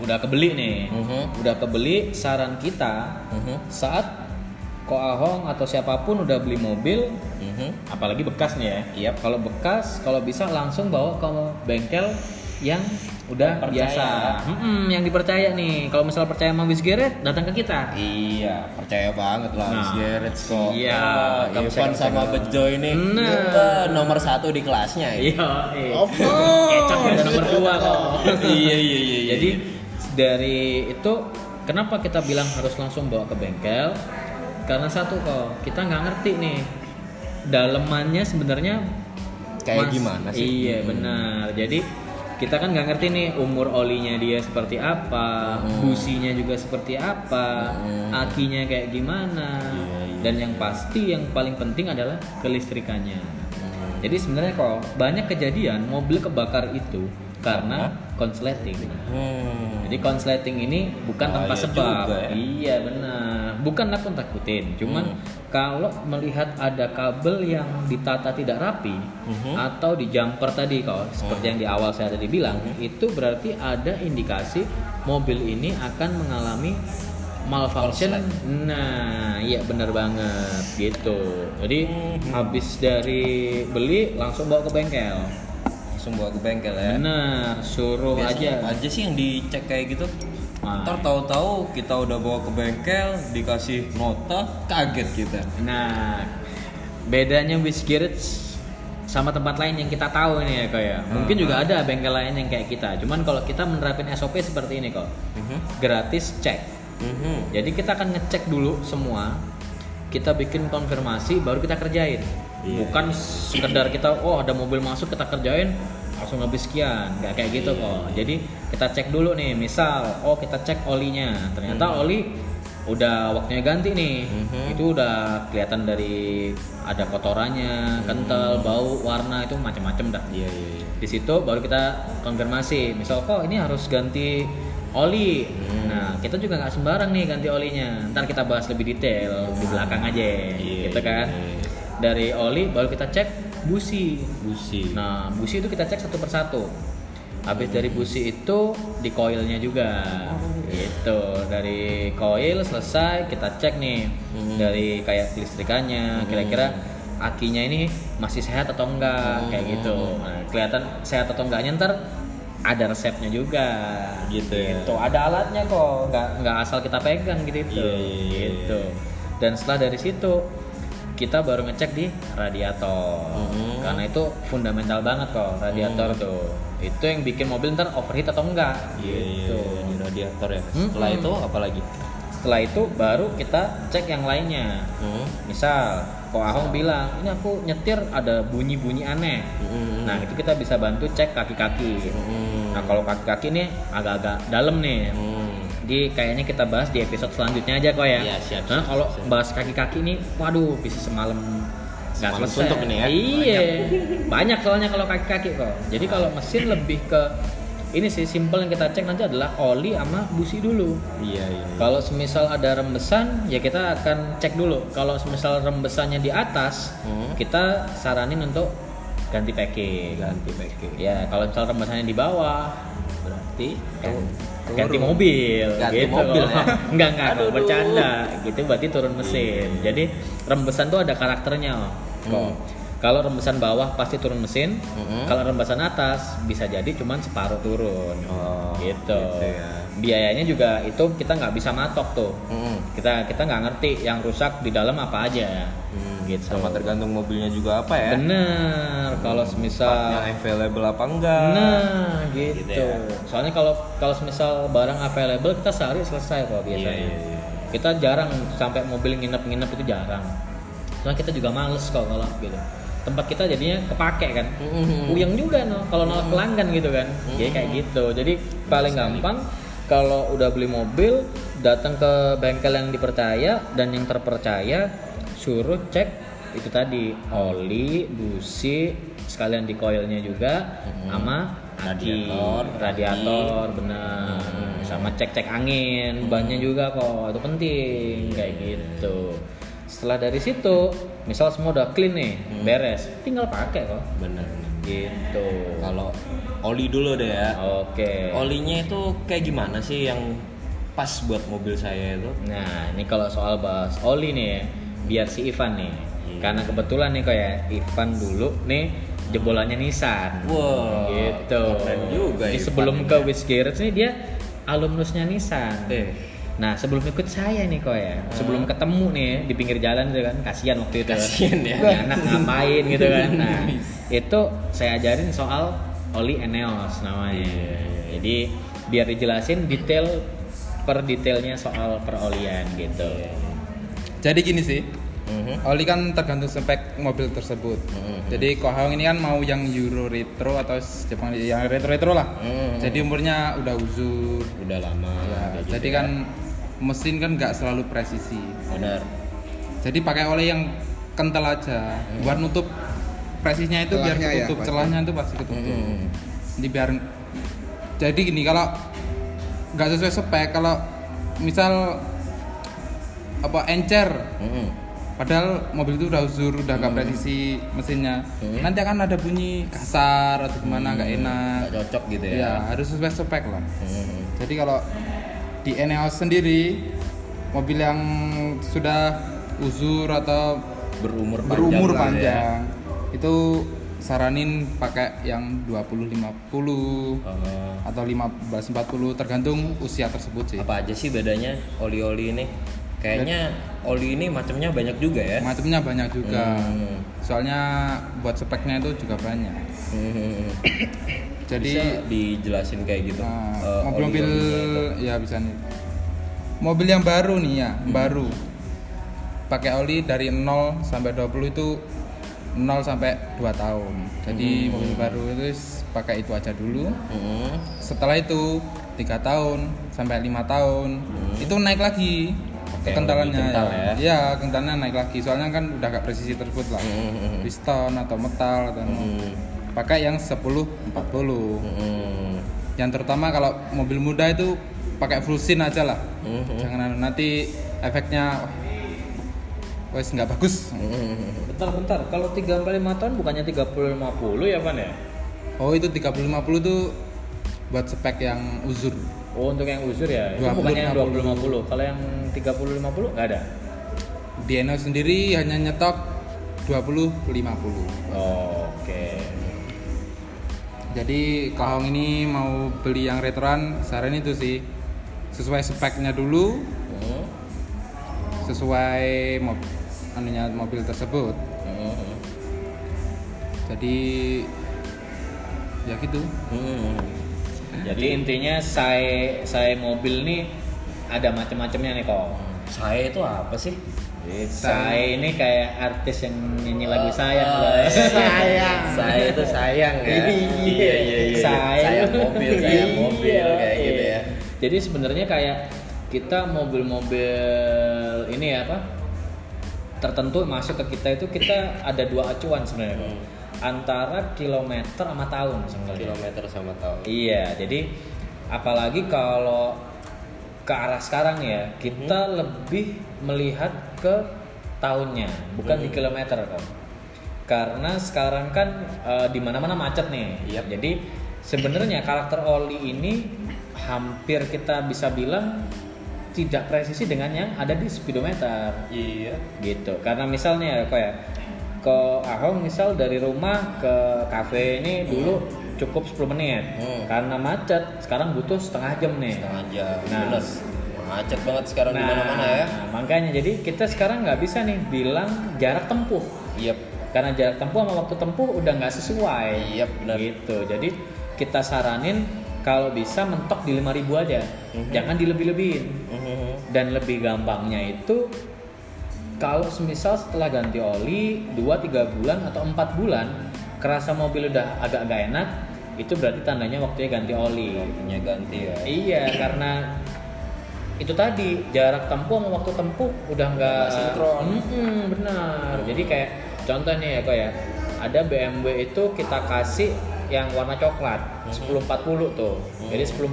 udah kebeli nih, Mhm. udah kebeli. Saran kita Mhm. saat Ko Ahong atau siapa pun udah beli mobil, Mhm. apalagi bekas nih ya. Yap. Kalau bekas, kalau bisa langsung bawa ke bengkel yang udah Percaya. biasa, Mm-mm, yang dipercaya nih. Kalau misalnya percaya sama Wisgeret, datang ke kita. Iya, percaya banget lah Nah, Gareth kok. iya, bisa Ivan kita sama. Bejo ini Nah. eh, nomor satu di kelasnya ya. Iya, iya. Of course. Kecap ada nomor dua kok. iya iya iya. iya. Jadi dari itu kenapa kita bilang harus langsung bawa ke bengkel? Karena satu kok kita nggak ngerti nih dalemannya sebenarnya Kayak mas- gimana sih? Iya Hmm. benar. Jadi kita kan nggak ngerti nih umur olinya dia seperti apa, Hmm. businya juga seperti apa, Hmm. akinya kayak gimana, Iya, iya. dan yang pasti yang paling penting adalah kelistrikannya. Hmm. Jadi sebenarnya kok banyak kejadian mobil kebakar itu karena konsleting. Hmm. Jadi konsleting ini bukan tanpa Bahaya sebab. juga ya. Iya benar. Bukan nakut takutin. Cuman Hmm. kalau melihat ada kabel yang ditata tidak rapi Mhm. atau di jumper tadi kalau seperti yang di awal saya tadi bilang, Hmm. itu berarti ada indikasi mobil ini akan mengalami malfunction. Nah, iya benar banget gitu. Jadi Mhm. habis dari beli langsung bawa ke bengkel. Langsung bawa ke bengkel ya. Benar, suruh Biasanya aja. aja sih yang dicek kayak gitu. Nah. Ntar tahu-tahu kita udah bawa ke bengkel, dikasih nota, kaget kita. Nah, bedanya Garage sama tempat lain yang kita tahu ini ya kok ya. Mungkin juga ada bengkel lain yang kayak kita. Cuman kalau kita menerapin SOP seperti ini kok. Mhm. Gratis cek. Mhm. Jadi kita akan ngecek dulu semua. Kita bikin konfirmasi baru kita kerjain. Iya, Bukan sekedar kita oh ada mobil masuk kita kerjain langsung habis sekian. nggak kayak gitu Iya, kok. Jadi kita cek dulu nih, misal oh kita cek olinya. Ternyata oli udah waktunya ganti nih. Mhm. Itu udah kelihatan dari ada kotorannya, kental, bau, warna itu macam-macam dah. Iya iya. iya. Di situ baru kita konfirmasi. Misal kok ini harus ganti oli. Hmm. Nah, kita juga nggak sembarang nih ganti olinya. Ntar kita bahas lebih detail di belakang aja, Iya, gitu kan. iya. Dari oli baru kita cek busi. Busi. Nah, busi itu kita cek satu persatu. Habis dari busi itu di koilnya juga. Gitu. Dari koil selesai kita cek nih Hmm. dari kayak kelistrikannya, kira-kira akinya ini masih sehat atau enggak kayak gitu. Nah, kelihatan sehat atau enggaknya ntar ada resepnya juga Gitu ya. Gitu. Ada alatnya kok, nggak nggak asal kita pegang gitu itu. Iya, iya, iya, gitu. Dan setelah dari situ kita baru ngecek di radiator. Mhm. Karena itu fundamental banget kok radiator tuh. Itu yang bikin mobil ntar overheat atau enggak. Iya, iya, gitu. di radiator ya. Hmm. Setelah itu apa lagi? Setelah itu baru kita cek yang lainnya. Hmm. Misal, kok Ahong bilang, ini aku nyetir ada bunyi-bunyi aneh. Hmm. Nah, itu kita bisa bantu cek kaki-kaki. Hmm. Nah, kalau kaki-kaki nih agak-agak dalam nih. Hmm. Jadi kayaknya kita bahas di episode selanjutnya aja kok ya. Iya, siap, Nah, kalau bahas kaki-kaki nih, waduh bisa semalam nggak selesai. suntuk ini ya. Iya, banyak soalnya kalau kaki-kaki kok. Jadi kalau mesin lebih ke ini sih simple yang kita cek nanti adalah oli sama busi dulu. Iya, iya. iya. Kalau semisal ada rembesan, ya kita akan cek dulu. Kalau semisal rembesannya di atas, Hmm. kita saranin untuk ganti packing. ganti packing. Ya, kalau misal rembesannya di bawah, berarti turun. ganti mobil Ganti gitu. mobil ya? enggak enggak Aduh, kalau bercanda. Gitu berarti turun mesin. Jadi rembesan tuh ada karakternya kok. Hmm. Kalau rembesan bawah pasti turun mesin. Hmm. Kalau rembesan atas bisa jadi cuman separuh turun. Oh, gitu. gitu ya. Biayanya juga itu kita nggak bisa matok tuh. Hmm. Kita kita nggak ngerti yang rusak di dalam apa aja. Hmm, Gitu. Sama tergantung mobilnya juga apa ya? Bener. Kalau semisal Partnya available apa enggak? Nah, gitu. Gitu ya. Soalnya kalau kalau semisal barang available kita sehari selesai kok biasanya. Iya, iya, iya. Kita jarang sampai mobil nginep-nginep itu jarang. Soalnya kita juga males kok kalau gitu. Tempat kita jadinya kepake kan. Mhm. Puyeng juga no kalau nolak pelanggan gitu kan. Jadi kayak gitu. Jadi paling gampang kalau udah beli mobil datang ke bengkel yang dipercaya dan yang terpercaya suruh cek itu tadi oli, busi, sekalian di coilnya juga sama aki, Radiator, radiator, benar. Sama cek-cek angin, bannya juga kok. Itu penting kayak gitu. Setelah dari situ, misal semua udah clean nih, beres, tinggal pakai kok. Bener. Gitu. Kalau oli dulu deh ya. Oke. Olinya itu kayak gimana sih yang pas buat mobil saya itu? Nah, ini kalau soal bahas oli nih ya, biar si Ivan nih. Karena kebetulan nih kok ya, Ivan dulu nih jebolannya Nissan. Wah, gitu. keren juga Jadi Ivan sebelum ini. ke Wiz Garage nih dia alumnusnya Nissan. Eh, Nah, sebelum ikut saya nih kok ya, sebelum ketemu nih ya, di pinggir jalan gitu kan, kasihan waktu itu. Kasihan ya. Ini anak ngapain gitu kan. Nah, itu saya ajarin soal oli Eneos namanya. Jadi biar dijelasin detail per detailnya soal perolian gitu. Jadi gini sih, mhm. oli kan tergantung spek mobil tersebut. Mhm. Jadi Kohawang ini kan mau yang Euro retro atau Jepang yang retro retro lah. Mhm. Jadi umurnya udah uzur. udah lama. Ya, gitu jadi ya. kan mesin kan nggak selalu presisi. benar. Jadi pakai oli yang kental aja buat nutup presisnya itu biar Celahnya ya, ketutup pasti. celahnya itu pasti ketutup. Mhm. Jadi biar jadi gini kalau nggak sesuai spek kalau misal apa encer Mhm. padahal mobil itu udah uzur udah nggak presisi mesinnya Hmm. nanti akan ada bunyi kasar atau gimana nggak enak Nggak cocok gitu ya ya. harus sesuai spek lah Mhm. jadi kalau di Eneos sendiri mobil yang sudah uzur atau Berumur panjang. berumur ya. Itu saranin pakai yang 20 50 Oh. atau 15 40 tergantung usia tersebut sih. apa aja sih bedanya oli-oli ini? Kayaknya oli ini macamnya banyak juga ya. Macamnya banyak juga. Hmm. Soalnya buat speknya itu juga banyak. Mhm. Jadi Bisa dijelasin kayak gitu. nah, Eh, mobil-mobil oli-oli ya bisa nih. Mobil yang baru nih ya, Hmm. baru. Pakai oli dari 0 sampai 20 itu 0 sampai 2 tahun. Jadi Hmm. mobil baru itu pakai itu aja dulu. Mhm. setelah itu tiga tahun sampai lima tahun itu naik lagi Oke, kekentalannya lebih kental ya. Iya, kentalnya naik lagi soalnya kan udah gak presisi tersebut lah Mhm. piston atau metal atau Mhm. pakai yang 10 40 Mhm. yang terutama kalau mobil muda itu pakai full sin aja lah Mhm. jangan anu, nanti efeknya wes nggak bagus. Bentar bentar, kalau 3 sampai 5 tahun bukannya 30 50 ya, Van ya? oh itu 30 50 tuh buat spek yang uzur Oh, untuk yang uzur ya. Itu 20, bukannya yang 20 50. 50. Kalau yang 30 50 nggak ada. di Eno sendiri hanya nyetok 20 50. Oke. Jadi kalau ini mau beli yang retroan, saran itu sih sesuai speknya dulu, Hmm. sesuai mob, anunya mobil tersebut. Hmm. Jadi ya gitu. Hmm. Jadi intinya saya saya mobil nih ada macam-macamnya nih kok. Saya itu apa sih? Saya ini kayak artis yang nyanyi lagu Oh, sayang. oh, Bang. Sayang. Saya itu sayang ya. Iya, Sayang. Sayang mobil, sayang Iya, mobil kayak gitu iya. ya. Jadi sebenarnya kayak kita mobil-mobil ini ya apa? Tertentu masuk ke kita itu kita ada dua acuan sebenarnya. Kok. Antara kilometer sama tahun sebenarnya. Kilometer sama tahun. Iya, jadi apalagi kalau ke arah sekarang ya, kita lebih melihat ke tahunnya, bukan di kilometer kan. Karena sekarang kan eh, di mana-mana macet nih. Yap. Jadi sebenarnya karakter oli ini hampir kita bisa bilang tidak presisi dengan yang ada di speedometer Iya. gitu karena misalnya kok ya ke Ahong misal dari rumah ke kafe ini dulu cukup 10 menit Hmm. karena macet sekarang butuh setengah jam nih Setengah jam. Nah. Bener. Macet banget sekarang di mana-mana ya. makanya jadi kita sekarang nggak bisa nih bilang jarak tempuh Iya. karena jarak tempuh sama waktu tempuh udah nggak sesuai Iya, benar. gitu jadi kita saranin kalau bisa mentok di 5000 aja Mhm. jangan dilebih-lebihin Mhm. dan lebih gampangnya itu kalau semisal setelah ganti oli 2-3 bulan atau 4 bulan kerasa mobil udah agak gak enak itu berarti tandanya waktunya ganti oli Waktunya ganti ya. iya karena itu tadi jarak tempuh sama waktu tempuh udah nggak sinkron. Mm-mm, benar jadi kayak contoh nih ya kok ya ada BMW itu kita kasih yang warna coklat 1040 tuh jadi 1040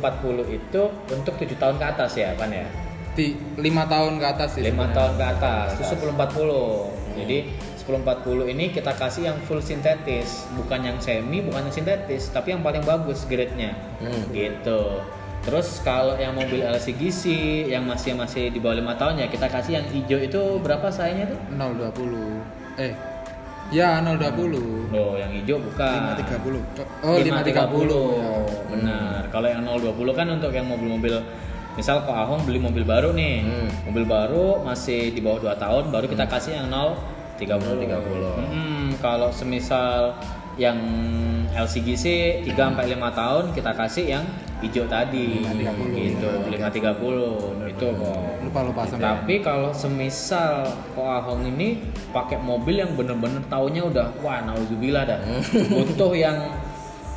itu untuk 7 tahun ke atas ya kan ya Di lima tahun ke atas sih. lima sebenarnya. tahun ke atas itu 1040 jadi 1040 ini kita kasih yang full sintetis bukan yang semi bukan yang sintetis tapi yang paling bagus grade-nya Hmm. gitu terus kalau yang mobil LCGC yang masih masih di bawah lima tahun ya kita kasih yang hijau itu berapa sayanya tuh 020. Eh. Ya 020. Loh, yang hijau bukan 530. Oh 530. Ya. Benar. Kalau yang 020 kan untuk yang mobil-mobil misal kok Ahong beli mobil baru nih. Hmm. Mobil baru masih di bawah 2 tahun baru kita kasih yang 030. 030. Hmm, kalau semisal yang LCGC 3 sampai 5 tahun kita kasih yang hijau tadi. Gitu, 530. Itu kok. Lupa lupa. Tapi kalau semisal kok Ahong ini pakai mobil yang bener-bener taunya udah wah nauzubillah dah. Butuh yang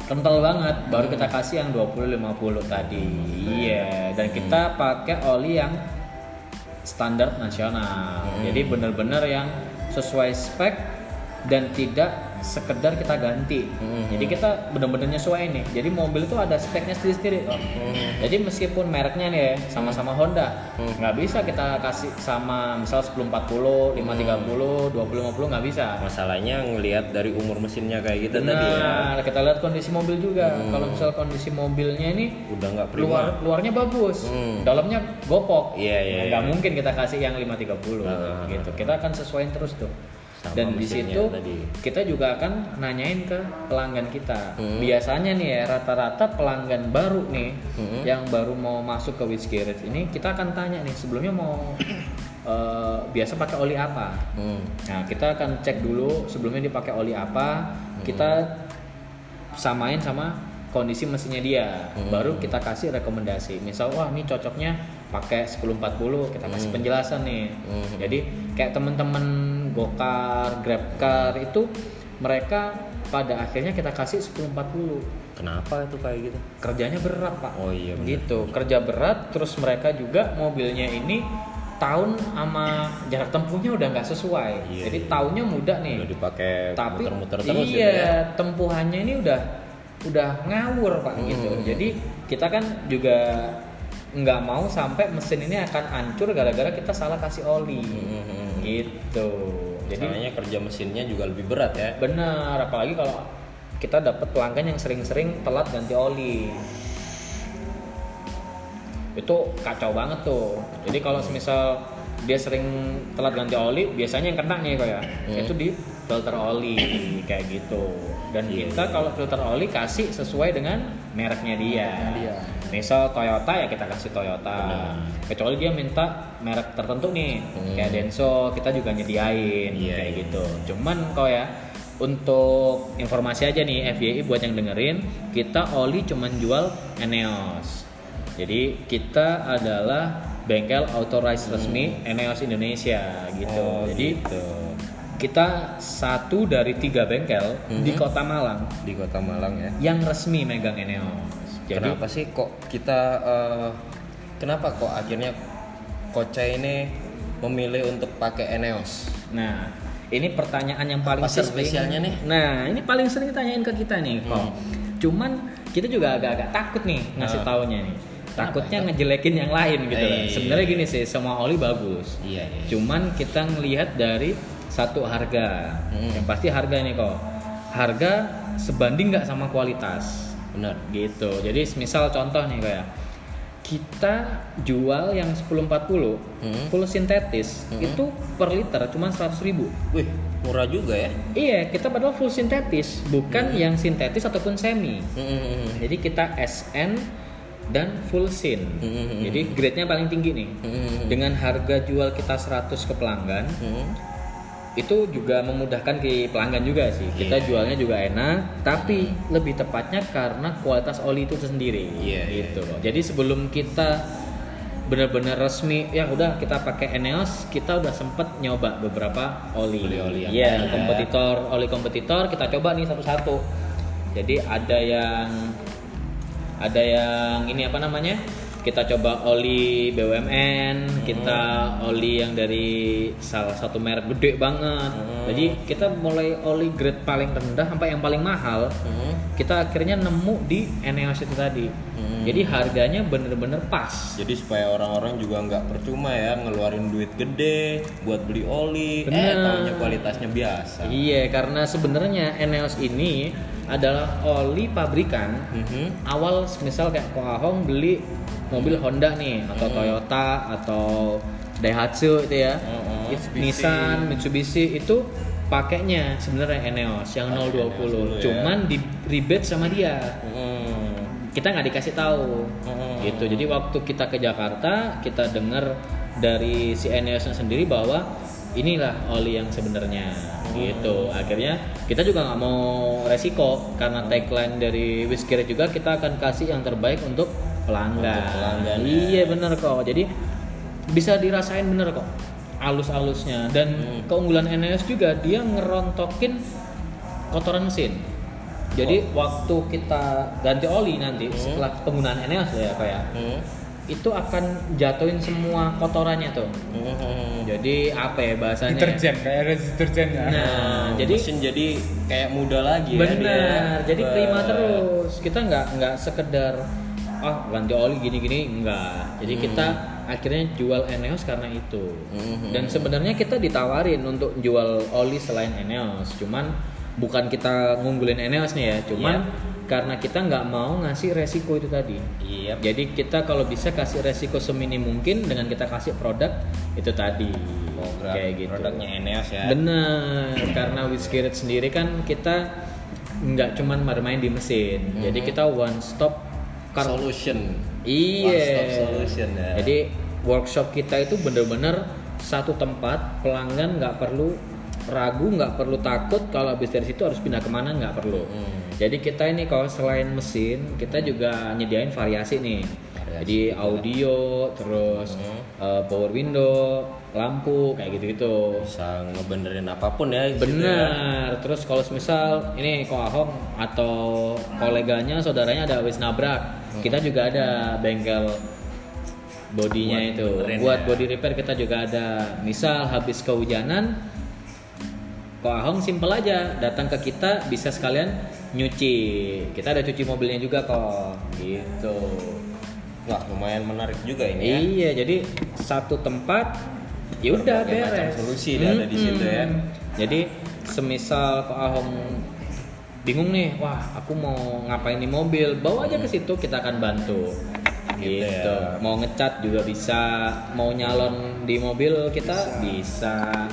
kental banget baru kita kasih yang 20 50 tadi. Iya, dan kita pakai oli yang standar nasional. Jadi bener-bener yang sesuai spek dan tidak sekedar kita ganti. Jadi kita bener-bener nyesuaiin nih. Jadi mobil itu ada speknya sendiri-sendiri kok. Jadi meskipun mereknya nih ya sama-sama Honda, nggak bisa kita kasih sama misal 1040, 530, 2050 nggak bisa. Masalahnya ngelihat dari umur mesinnya kayak gitu tadi ya. Nah, kita lihat kondisi mobil juga. Kalau misal kondisi mobilnya ini Udah nggak prima. luar luarnya bagus, Hmm. dalamnya gopok. Iya, iya, Nah, iya. nggak mungkin kita kasih yang 530 Ah. gitu. Kita akan sesuaiin terus tuh. Sama Dan di situ tadi. kita juga akan nanyain ke pelanggan kita. Hmm. Biasanya nih ya rata-rata pelanggan baru nih Hmm. yang baru mau masuk ke Whiskey Red ini kita akan tanya nih sebelumnya mau eh, biasa pakai oli apa? Hmm. Nah, kita akan cek dulu sebelumnya dia pakai oli apa, Hmm. kita samain sama kondisi mesinnya dia. Hmm. Baru kita kasih rekomendasi. Misal wah ini cocoknya pakai 1040, kita kasih penjelasan nih. Hmm. Jadi kayak temen-temen Gokar, Grabcar itu mereka pada akhirnya kita kasih 1040 Kenapa itu kayak gitu? kerjanya berat pak Oh iya, bener. gitu kerja berat terus mereka juga mobilnya ini tahun sama jarak tempuhnya udah nggak sesuai Iya, jadi iya. tahunnya muda nih Udah dipakai tapi muter-muter terus gitu iya ya. tempuhannya ini udah udah ngawur pak gitu Hmm. jadi kita kan juga nggak mau sampai mesin ini akan hancur gara-gara kita salah kasih oli Hmm. Gitu jadi Masalahnya kerja mesinnya juga lebih berat ya. Benar, apalagi kalau kita dapat pelanggan yang sering-sering telat ganti oli. Itu kacau banget tuh. Jadi kalau semisal dia sering telat ganti oli, biasanya yang kena nih kok ya. Itu di filter oli kayak gitu. Dan Iya, kita kalau filter oli kasih sesuai dengan mereknya dia. Mereknya dia. Misal Toyota ya kita kasih Toyota. Kecuali dia minta merek tertentu nih, Hmm. kayak Denso kita juga nyediain Iya, kayak iya. gitu. Cuman kok ya untuk informasi aja nih FYI buat yang dengerin, kita oli cuman jual Eneos. Jadi kita adalah bengkel authorized resmi Eneos Indonesia gitu. Hmm. Oh, Jadi gitu. kita satu dari tiga bengkel di Mhm. Kota Malang di Kota Malang ya. yang resmi megang Eneos. Jadi kenapa sih kok kita eh, kenapa kok akhirnya Koca ini memilih untuk pakai Eneos? Nah, ini pertanyaan yang paling Apa sering. spesialnya nih? Nah, ini paling sering ditanyain ke kita nih, kok. Hmm. Cuman kita juga agak-agak takut nih ngasih Nah. taunya nih. Takutnya ngejelekin yang lain gitu. Kan. Sebenarnya gini sih, semua oli bagus. Iya, iya. Cuman kita ngelihat dari satu harga. Hmm. Yang pasti harga nih kok. Harga sebanding nggak sama kualitas Benar. gitu. Jadi misal contoh nih kayak kita jual yang 1040 Hmm. full sintetis Hmm. itu per liter cuma 100.000 ribu. Wih, murah juga ya. Iya, kita padahal full sintetis, bukan yang sintetis ataupun semi. Hmm. Jadi kita SN dan full sin. Hmm. Jadi grade-nya paling tinggi nih. Hmm. Dengan harga jual kita 100 ke pelanggan, Hmm. Itu juga memudahkan ke pelanggan juga sih. Kita Iya. jualnya juga enak, tapi lebih tepatnya karena kualitas oli itu sendiri. Iya, iya, gitu loh. Jadi sebelum kita benar-benar resmi ya udah kita pakai Eneos, kita udah sempet nyoba beberapa oli. Oli-oli yang Iya, lain. kompetitor, oli kompetitor kita coba nih satu-satu. Jadi ada yang ada yang ini apa namanya? Kita coba oli BUMN, kita oli yang dari salah satu merek gede banget. Hmm. Jadi kita mulai oli grade paling rendah sampai yang paling mahal. Hmm. Kita akhirnya nemu di Eneos itu tadi. Hmm. Jadi harganya bener-bener pas. Jadi supaya orang-orang juga nggak percuma ya ngeluarin duit gede buat beli oli, eh Bener. taunya kualitasnya biasa. Iya, karena sebenarnya Eneos ini adalah oli pabrikan Mhm. awal misal kayak Ko Ahong beli mobil Honda nih atau Hmm. Toyota atau Daihatsu itu ya Hmm, Mitsubishi. Nissan Mitsubishi itu pakainya sebenarnya Eneos yang Pakai 020 Eneos ya. cuman di rebate sama dia Hmm. kita nggak dikasih tahu Hmm. gitu jadi waktu kita ke Jakarta kita dengar dari si Eneosnya sendiri bahwa inilah oli yang sebenarnya gitu. Akhirnya kita juga nggak mau resiko karena tagline dari Whiskey juga kita akan kasih yang terbaik untuk pelanggan, Untuk pelanggan, ya. iya bener kok. Jadi bisa dirasain bener kok alus-alusnya. Dan Hmm. keunggulan Eneos juga dia ngerontokin kotoran mesin. Jadi waktu kita ganti oli nanti setelah penggunaan Eneos ya kayak Hmm. Itu akan jatuhin semua kotorannya tuh. Hmm. jadi apa ya bahasanya? Deterjen kayak ada deterjen ya. Nah jadi mesin jadi kayak muda lagi ya benar dia. jadi prima terus. Kita nggak nggak sekedar ah ganti oli gini-gini enggak jadi Hmm. kita akhirnya jual Eneos karena itu. Hmm. dan sebenarnya kita ditawarin untuk jual oli selain Eneos. Cuman bukan kita ngunggulin Eneos nih ya cuman karena kita nggak mau ngasih resiko itu tadi Iya. jadi kita kalau bisa kasih resiko seminim mungkin dengan kita kasih produk itu tadi Program kayak gitu produknya Eneos ya. Bener, karena Whiskey Red sendiri kan kita nggak cuman bermain di mesin, Mhm. jadi kita one stop car. Solution. Iya. One stop solution ya. Jadi workshop kita itu bener-bener satu tempat, pelanggan nggak perlu ragu, nggak perlu takut kalau habis dari situ harus pindah ke mana nggak perlu. Hmm. Jadi kita ini kalau selain mesin, kita juga nyediain variasi nih. Variasi Jadi audio, terus Hmm. eh, power window, lampu kayak gitu-gitu. Bisa ngebenerin apa pun ya. di situ ya. Benar. Terus kalau misal ini Ko Ahong atau koleganya, saudaranya ada wis nabrak, kita juga ada bengkel bodinya Buat itu. benerin Buat ya. body repair kita juga ada. Misal habis kehujanan, Ko Ahong simpel aja, datang ke kita bisa sekalian nyuci. Kita ada cuci mobilnya juga kok. Gitu. Wah, lumayan menarik juga ini ya. Iya, jadi satu tempat ya udah Berbagai macam beres. solusi dah ada di situ ya. Jadi semisal Pak Ahong bingung nih, wah aku mau ngapain di mobil, bawa aja ke situ kita akan bantu. Gitu Gitu. ya. Mau ngecat juga bisa, mau nyalon di mobil kita bisa.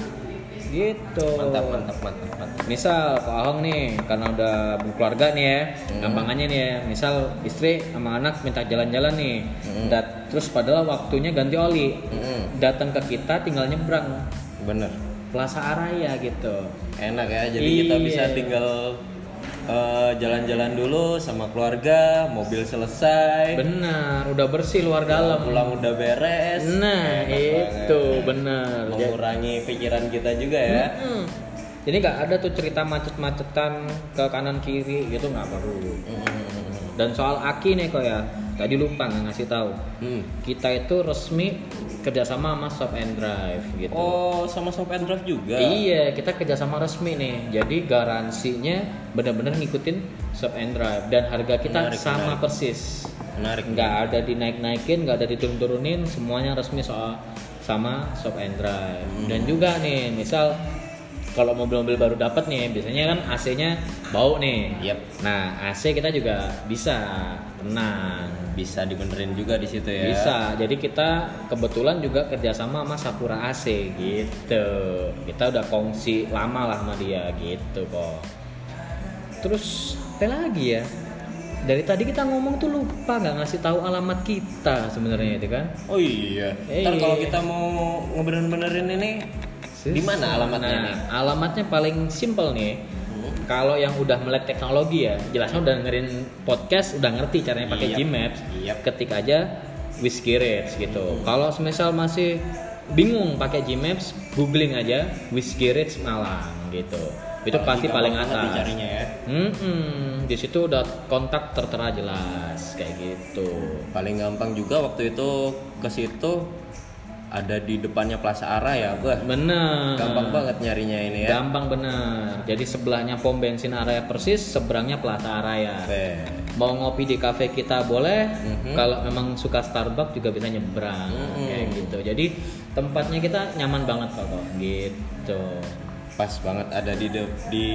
Gitu Mantap, mantap, mantap, mantap. misal Pak Ahong nih karena udah berkeluarga nih ya gampangannya nih ya misal istri sama anak minta jalan-jalan nih Dat- terus padahal waktunya ganti oli Mm-mm. datang ke kita tinggal nyebrang Bener. Plaza Araya gitu Enak ya, jadi kita Iya. bisa tinggal eh, jalan-jalan dulu sama keluarga, mobil selesai, benar udah bersih luar dalam pulang udah beres. nah itu benar Mengurangi pikiran kita juga ya. Hmm. Jadi nggak ada tuh cerita macet-macetan ke kanan kiri gitu nggak perlu. Dan soal Aki nih kok ya, tadi lupa nggak ngasih tahu. Hmm. Kita itu resmi kerjasama sama Shop and Drive gitu. Oh, sama Shop and Drive juga. Iya, kita kerjasama resmi nih. Jadi garansinya benar-benar ngikutin Shop and Drive dan harga kita Menarik, sama menarik. persis. Menarik. Nggak ada dinaik-naikin, nggak ada diturun-turunin, semuanya resmi soal sama Shop and Drive. Dan juga nih, misal kalau mobil-mobil baru dapat nih, biasanya kan AC-nya bau nih. Yap. Nah, AC kita juga bisa tenang. Bisa dibenerin juga di situ ya. Bisa. Jadi kita kebetulan juga kerjasama sama Sakura AC gitu. Kita udah kongsi lama lah sama dia gitu kok. Terus apa lagi ya? Dari tadi kita ngomong tuh lupa nggak ngasih tahu alamat kita sebenarnya itu kan? Oh iya. Eh. Ntar kalau kita mau ngebenerin-benerin ini di mana alamatnya Nah, nih? Alamatnya paling simple nih. Kalau yang udah melek teknologi ya, jelasnya udah dengerin podcast, udah ngerti caranya pakai Yap. Gmaps. Yap. Ketik aja Whiskey Reds gitu. Kalau semisal masih bingung pakai Gmaps, googling aja Whiskey Reds Malang gitu. Itu Apalagi pasti paling atas. dicarinya ya. Mm-mm. di situ udah kontak tertera jelas kayak gitu. Paling gampang juga waktu itu ke situ ada di depannya Plaza Araya, Wah, Bener. gampang banget nyarinya ini ya. Gampang bener. Jadi sebelahnya pom bensin area persis, seberangnya Plaza Araya. Oke. Mau ngopi di cafe kita boleh. Mhm. Kalau memang suka Starbucks juga bisa nyebrang Mhm. kayak gitu. Jadi tempatnya kita nyaman banget kok kok. gitu. Pas banget ada di de- di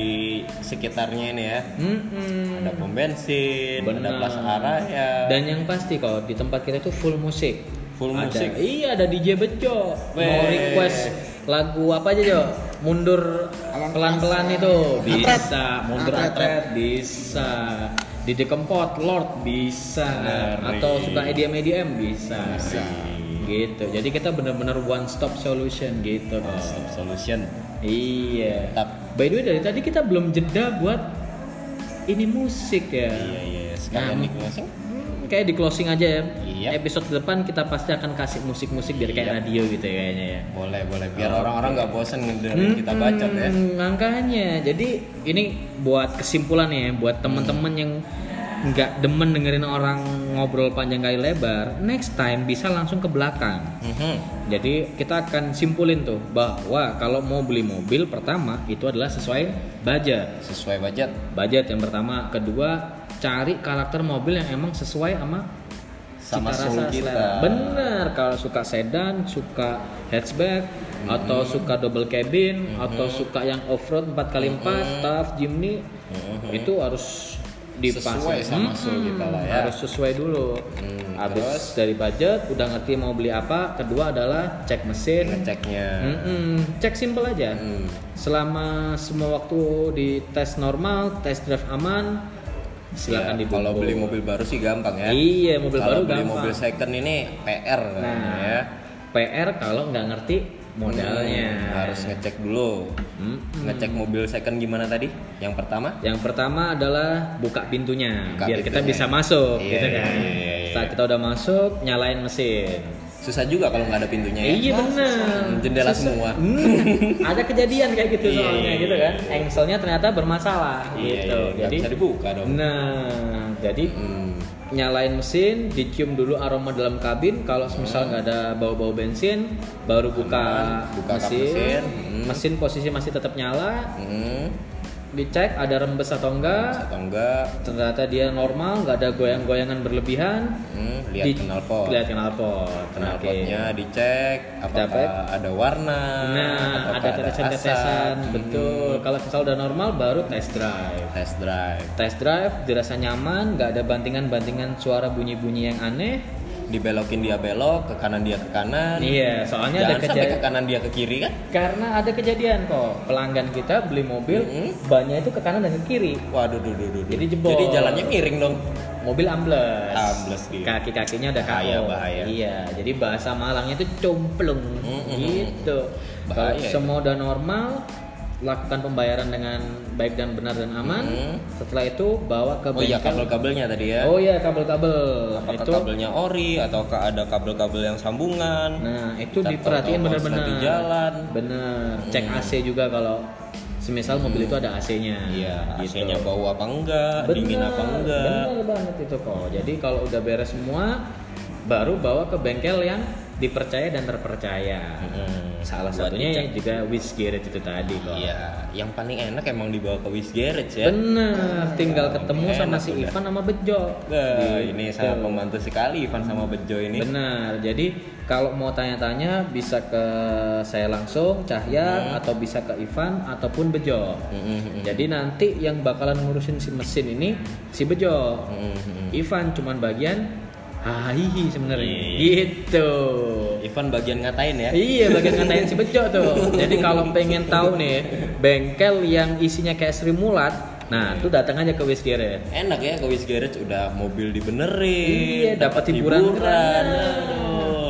sekitarnya ini ya. Mm-mm. Ada pom bensin, Bener. ada Plaza Araya. Dan yang pasti kok di tempat kita itu full musik. Full Ada- musik? Iya ada DJ Bejo. Mau request lagu apa aja Jo? Mundur pelan-pelan itu bisa. Mundur Atret. atret bisa. DJ Kempot, Lord bisa. Ngeri. Atau suka EDM EDM bisa. Gitu. Jadi kita bener-bener one stop solution gitu. kok. Stop solution. Iya. Tap. By the way dari tadi kita belum jeda buat ini musik ya. Iya iya, sekalian Nah, di kayak di closing aja ya. Iya. Episode depan kita pasti akan kasih musik-musik biar kayak Iya. radio gitu ya kayaknya ya. Boleh boleh biar orang-orang nggak bosan ngedengerin kita bacot ya. Hmm, Makanya, jadi ini buat kesimpulan ya, buat temen-temen yang nggak demen dengerin orang ngobrol panjang kali lebar, next time bisa langsung ke belakang. Mhm. Jadi kita akan simpulin tuh bahwa kalau mau beli mobil pertama itu adalah sesuai budget. Sesuai budget. Budget yang pertama, kedua cari karakter mobil yang emang sesuai sama Sama cita rasa kita. selera. Bener, kalau suka sedan, suka hatchback, atau suka double cabin, atau suka yang off-road 4x4, tough, Jimny, itu harus dipasang. Sesuai sama Mm-mm, soul kita lah ya. Harus sesuai dulu. Hmm, Habis terus? dari budget, udah ngerti mau beli apa. Kedua adalah cek mesin. Ngeceknya. Mm-mm, Cek simple aja. Hmm. Selama semua waktu di tes normal, tes drive aman, silakan Ya. Kalau beli mobil baru sih gampang ya. Iya, mobil baru Kalau beli gampang. mobil second ini PR Nah, ya. PR kalau nggak ngerti modalnya. Hmm, harus ngecek dulu. Mm-mm. Ngecek mobil second gimana tadi? Yang pertama? Yang pertama adalah buka pintunya, Buka biar kita pintunya. bisa masuk, Iya, gitu kan. iya, iya, iya. Saat kita udah masuk, nyalain mesin. Susah juga kalau nggak ada pintunya ya. Iya benar. Jendela Susah. semua. Hmm, ada kejadian kayak gitu Iya, soalnya iya, gitu iya. kan. Engselnya ternyata bermasalah Iya, gitu. iya, Jadi bisa dibuka dong. Nah, jadi Hmm. nyalain mesin, dicium dulu aroma dalam kabin. Kalau misal nggak ada bau-bau bensin, baru buka, buka mesin. mesin. Hmm. Mesin posisi masih tetap nyala. Hmm. Dicek ada rembes atau enggak. Atau enggak? Ternyata dia normal, nggak ada goyang-goyangan berlebihan. Hmm, lihat Di- knalpot. Lihat knalpot. Knalpotnya Oke. dicek apakah Dapet. ada warna, Nah, ada tetesan-tetesan, betul. Hmm, Kalau misal udah normal, baru test drive. test drive. Test drive dirasa nyaman, nggak ada bantingan-bantingan suara bunyi-bunyi yang aneh. Dibelokin dia belok, ke kanan dia ke kanan. Iya, soalnya Jangan ada sampai kejadian ke kanan dia ke kiri kan? karena ada kejadian kok pelanggan kita beli mobil Mm-mm. bannya itu ke kanan dan ke kiri Waduh, duh, duh, duh, duh. Jadi jebol. Jadi jalannya miring dong. mobil ambles Ambles dia. kaki kakinya udah Bahaya, KO. bahaya. iya jadi bahasa Malangnya itu cumplung Mm-mm. gitu kalau Bahaya semua udah normal lakukan pembayaran dengan baik dan benar dan aman Mm. setelah itu bawa ke Oh iya bengkel kabel-kabelnya tadi ya. oh iya kabel-kabel Apakah itu kabelnya ori ataukah ada kabel-kabel yang sambungan? Nah, itu diperhatiin benar-benar. lagi jalan. Bener. Cek AC juga kalau semisal mobil itu ada AC-nya. Iya, gitu. AC-nya bau apa enggak, dingin apa enggak. Bener banget itu kok. Jadi kalau udah beres semua, baru bawa ke bengkel yang dipercaya dan terpercaya. Mm-mm. Salah satunya dicek. juga Wish Garage itu tadi kok. Iya, yang paling enak emang dibawa ke Wish Garage ya. Bener, tinggal Nah, ketemu sama si udah. Ivan sama Bejo. Nah, ini Gitu. sangat membantu sekali Ivan sama Bejo ini. Benar. Jadi kalau mau tanya-tanya bisa ke saya langsung Cahya atau bisa ke Ivan ataupun Bejo. Mm-mm. Jadi nanti yang bakalan ngurusin si mesin ini si Bejo. Mm-mm. Ivan cuman bagian hahihi sebenarnya. Iya. Gitu. Ivan bagian ngatain ya. Iya bagian ngatain si Bejo tuh. Jadi kalau pengen tahu nih bengkel yang isinya kayak Sri Mulat, nah tuh datang aja ke Wish Garage. Enak ya ke Garage udah mobil dibenerin, Iya, dapat hiburan keren.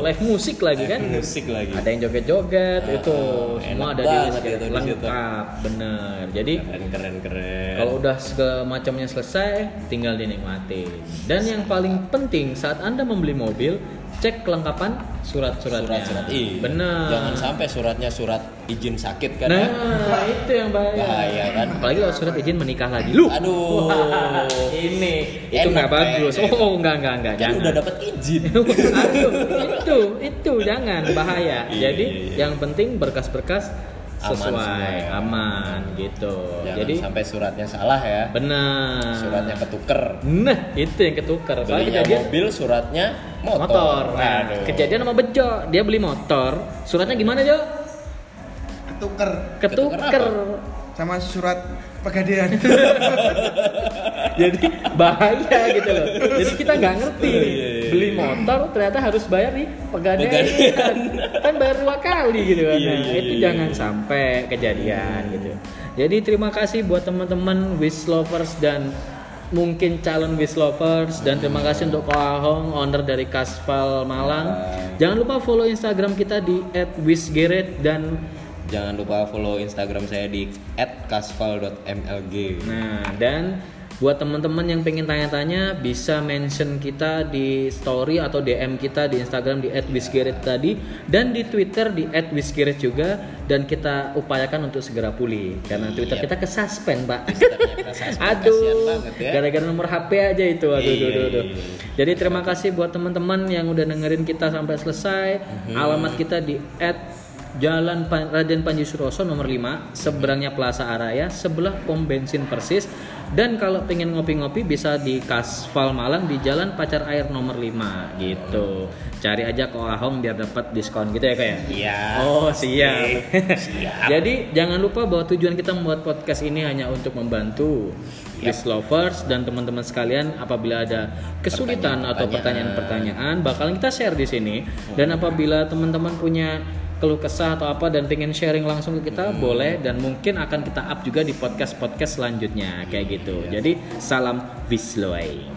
Live musik lagi kan? Musik lagi. ada yang joget-joget Ah, itu semua ada di itu di situ. lengkap bener jadi keren keren keren. kalau udah segala macamnya selesai tinggal dinikmatin dan yang paling penting saat anda membeli mobil cek kelengkapan surat-suratnya surat-surat iya. bener Jangan sampai suratnya surat izin sakit kan ya. nah itu yang bahaya Bahaya kan. apalagi kalau surat izin menikah lagi lu Aduh. Wah, ini itu nggak bagus kayaknya. oh enggak enggak enggak Kan jangan udah dapat izin. Aduh, itu itu jangan bahaya. Iya, Jadi iya, yang penting berkas-berkas sesuai aman gitu. Jangan Jadi sampai suratnya salah ya. benar. Suratnya ketuker. Nah, itu yang ketukar. Soalnya Belinya kejadian mobil, suratnya motor. motor. Nah, Aduh. kejadian sama Bejo, dia beli motor, suratnya gimana, Jo? ketuker Ketuker Ketuker. Sama surat pegadaian Jadi bahaya gitu loh. Jadi kita nggak ngerti Iya, nih. iya, iya. Beli motor ternyata harus bayar nih pegadaian. Pegadaian. kan bayar dua kali gitu kan. Iya, Nah, iya, itu iya, jangan sampai kejadian gitu. Jadi terima kasih buat teman-teman Wish Lovers dan mungkin calon Wish Lovers dan terima kasih untuk Ko Ahong owner dari Kasval Malang. Jangan lupa follow Instagram kita di @wishgeret dan Jangan lupa follow Instagram saya di @kasval.mlg. Nah, dan buat teman-teman yang pengen tanya-tanya bisa mention kita di story atau DM kita di Instagram di @wishgeret tadi dan di Twitter di @wishgeret juga dan kita upayakan untuk segera pulih karena Twitter kita kesuspend, Pak. Kita suspend, Aduh, ya. gara-gara nomor HP aja itu. Aduh, Iya, aduh, aduh, aduh. iya. Jadi terima kasih buat teman-teman yang udah dengerin kita sampai selesai. Mhm. Alamat kita di Jalan Pan- Raden Panji Suroso nomor 5, seberangnya Plaza Araya, sebelah pom bensin persis. Dan kalau pengen ngopi-ngopi bisa di Kasval Malang di Jalan Pacar Air nomor 5 gitu. Cari aja ke Ahong biar dapat diskon gitu ya kayak. Iya. Oh, siap. Siap. Jadi jangan lupa bahwa tujuan kita membuat podcast ini hanya untuk membantu Wish lovers dan teman-teman sekalian apabila ada kesulitan atau pertanyaan-pertanyaan bakalan kita share di sini dan apabila teman-teman punya keluh kesah atau apa dan pengen sharing langsung ke kita boleh dan mungkin akan kita up juga di podcast-podcast selanjutnya kayak gitu. Jadi salam Wisloy.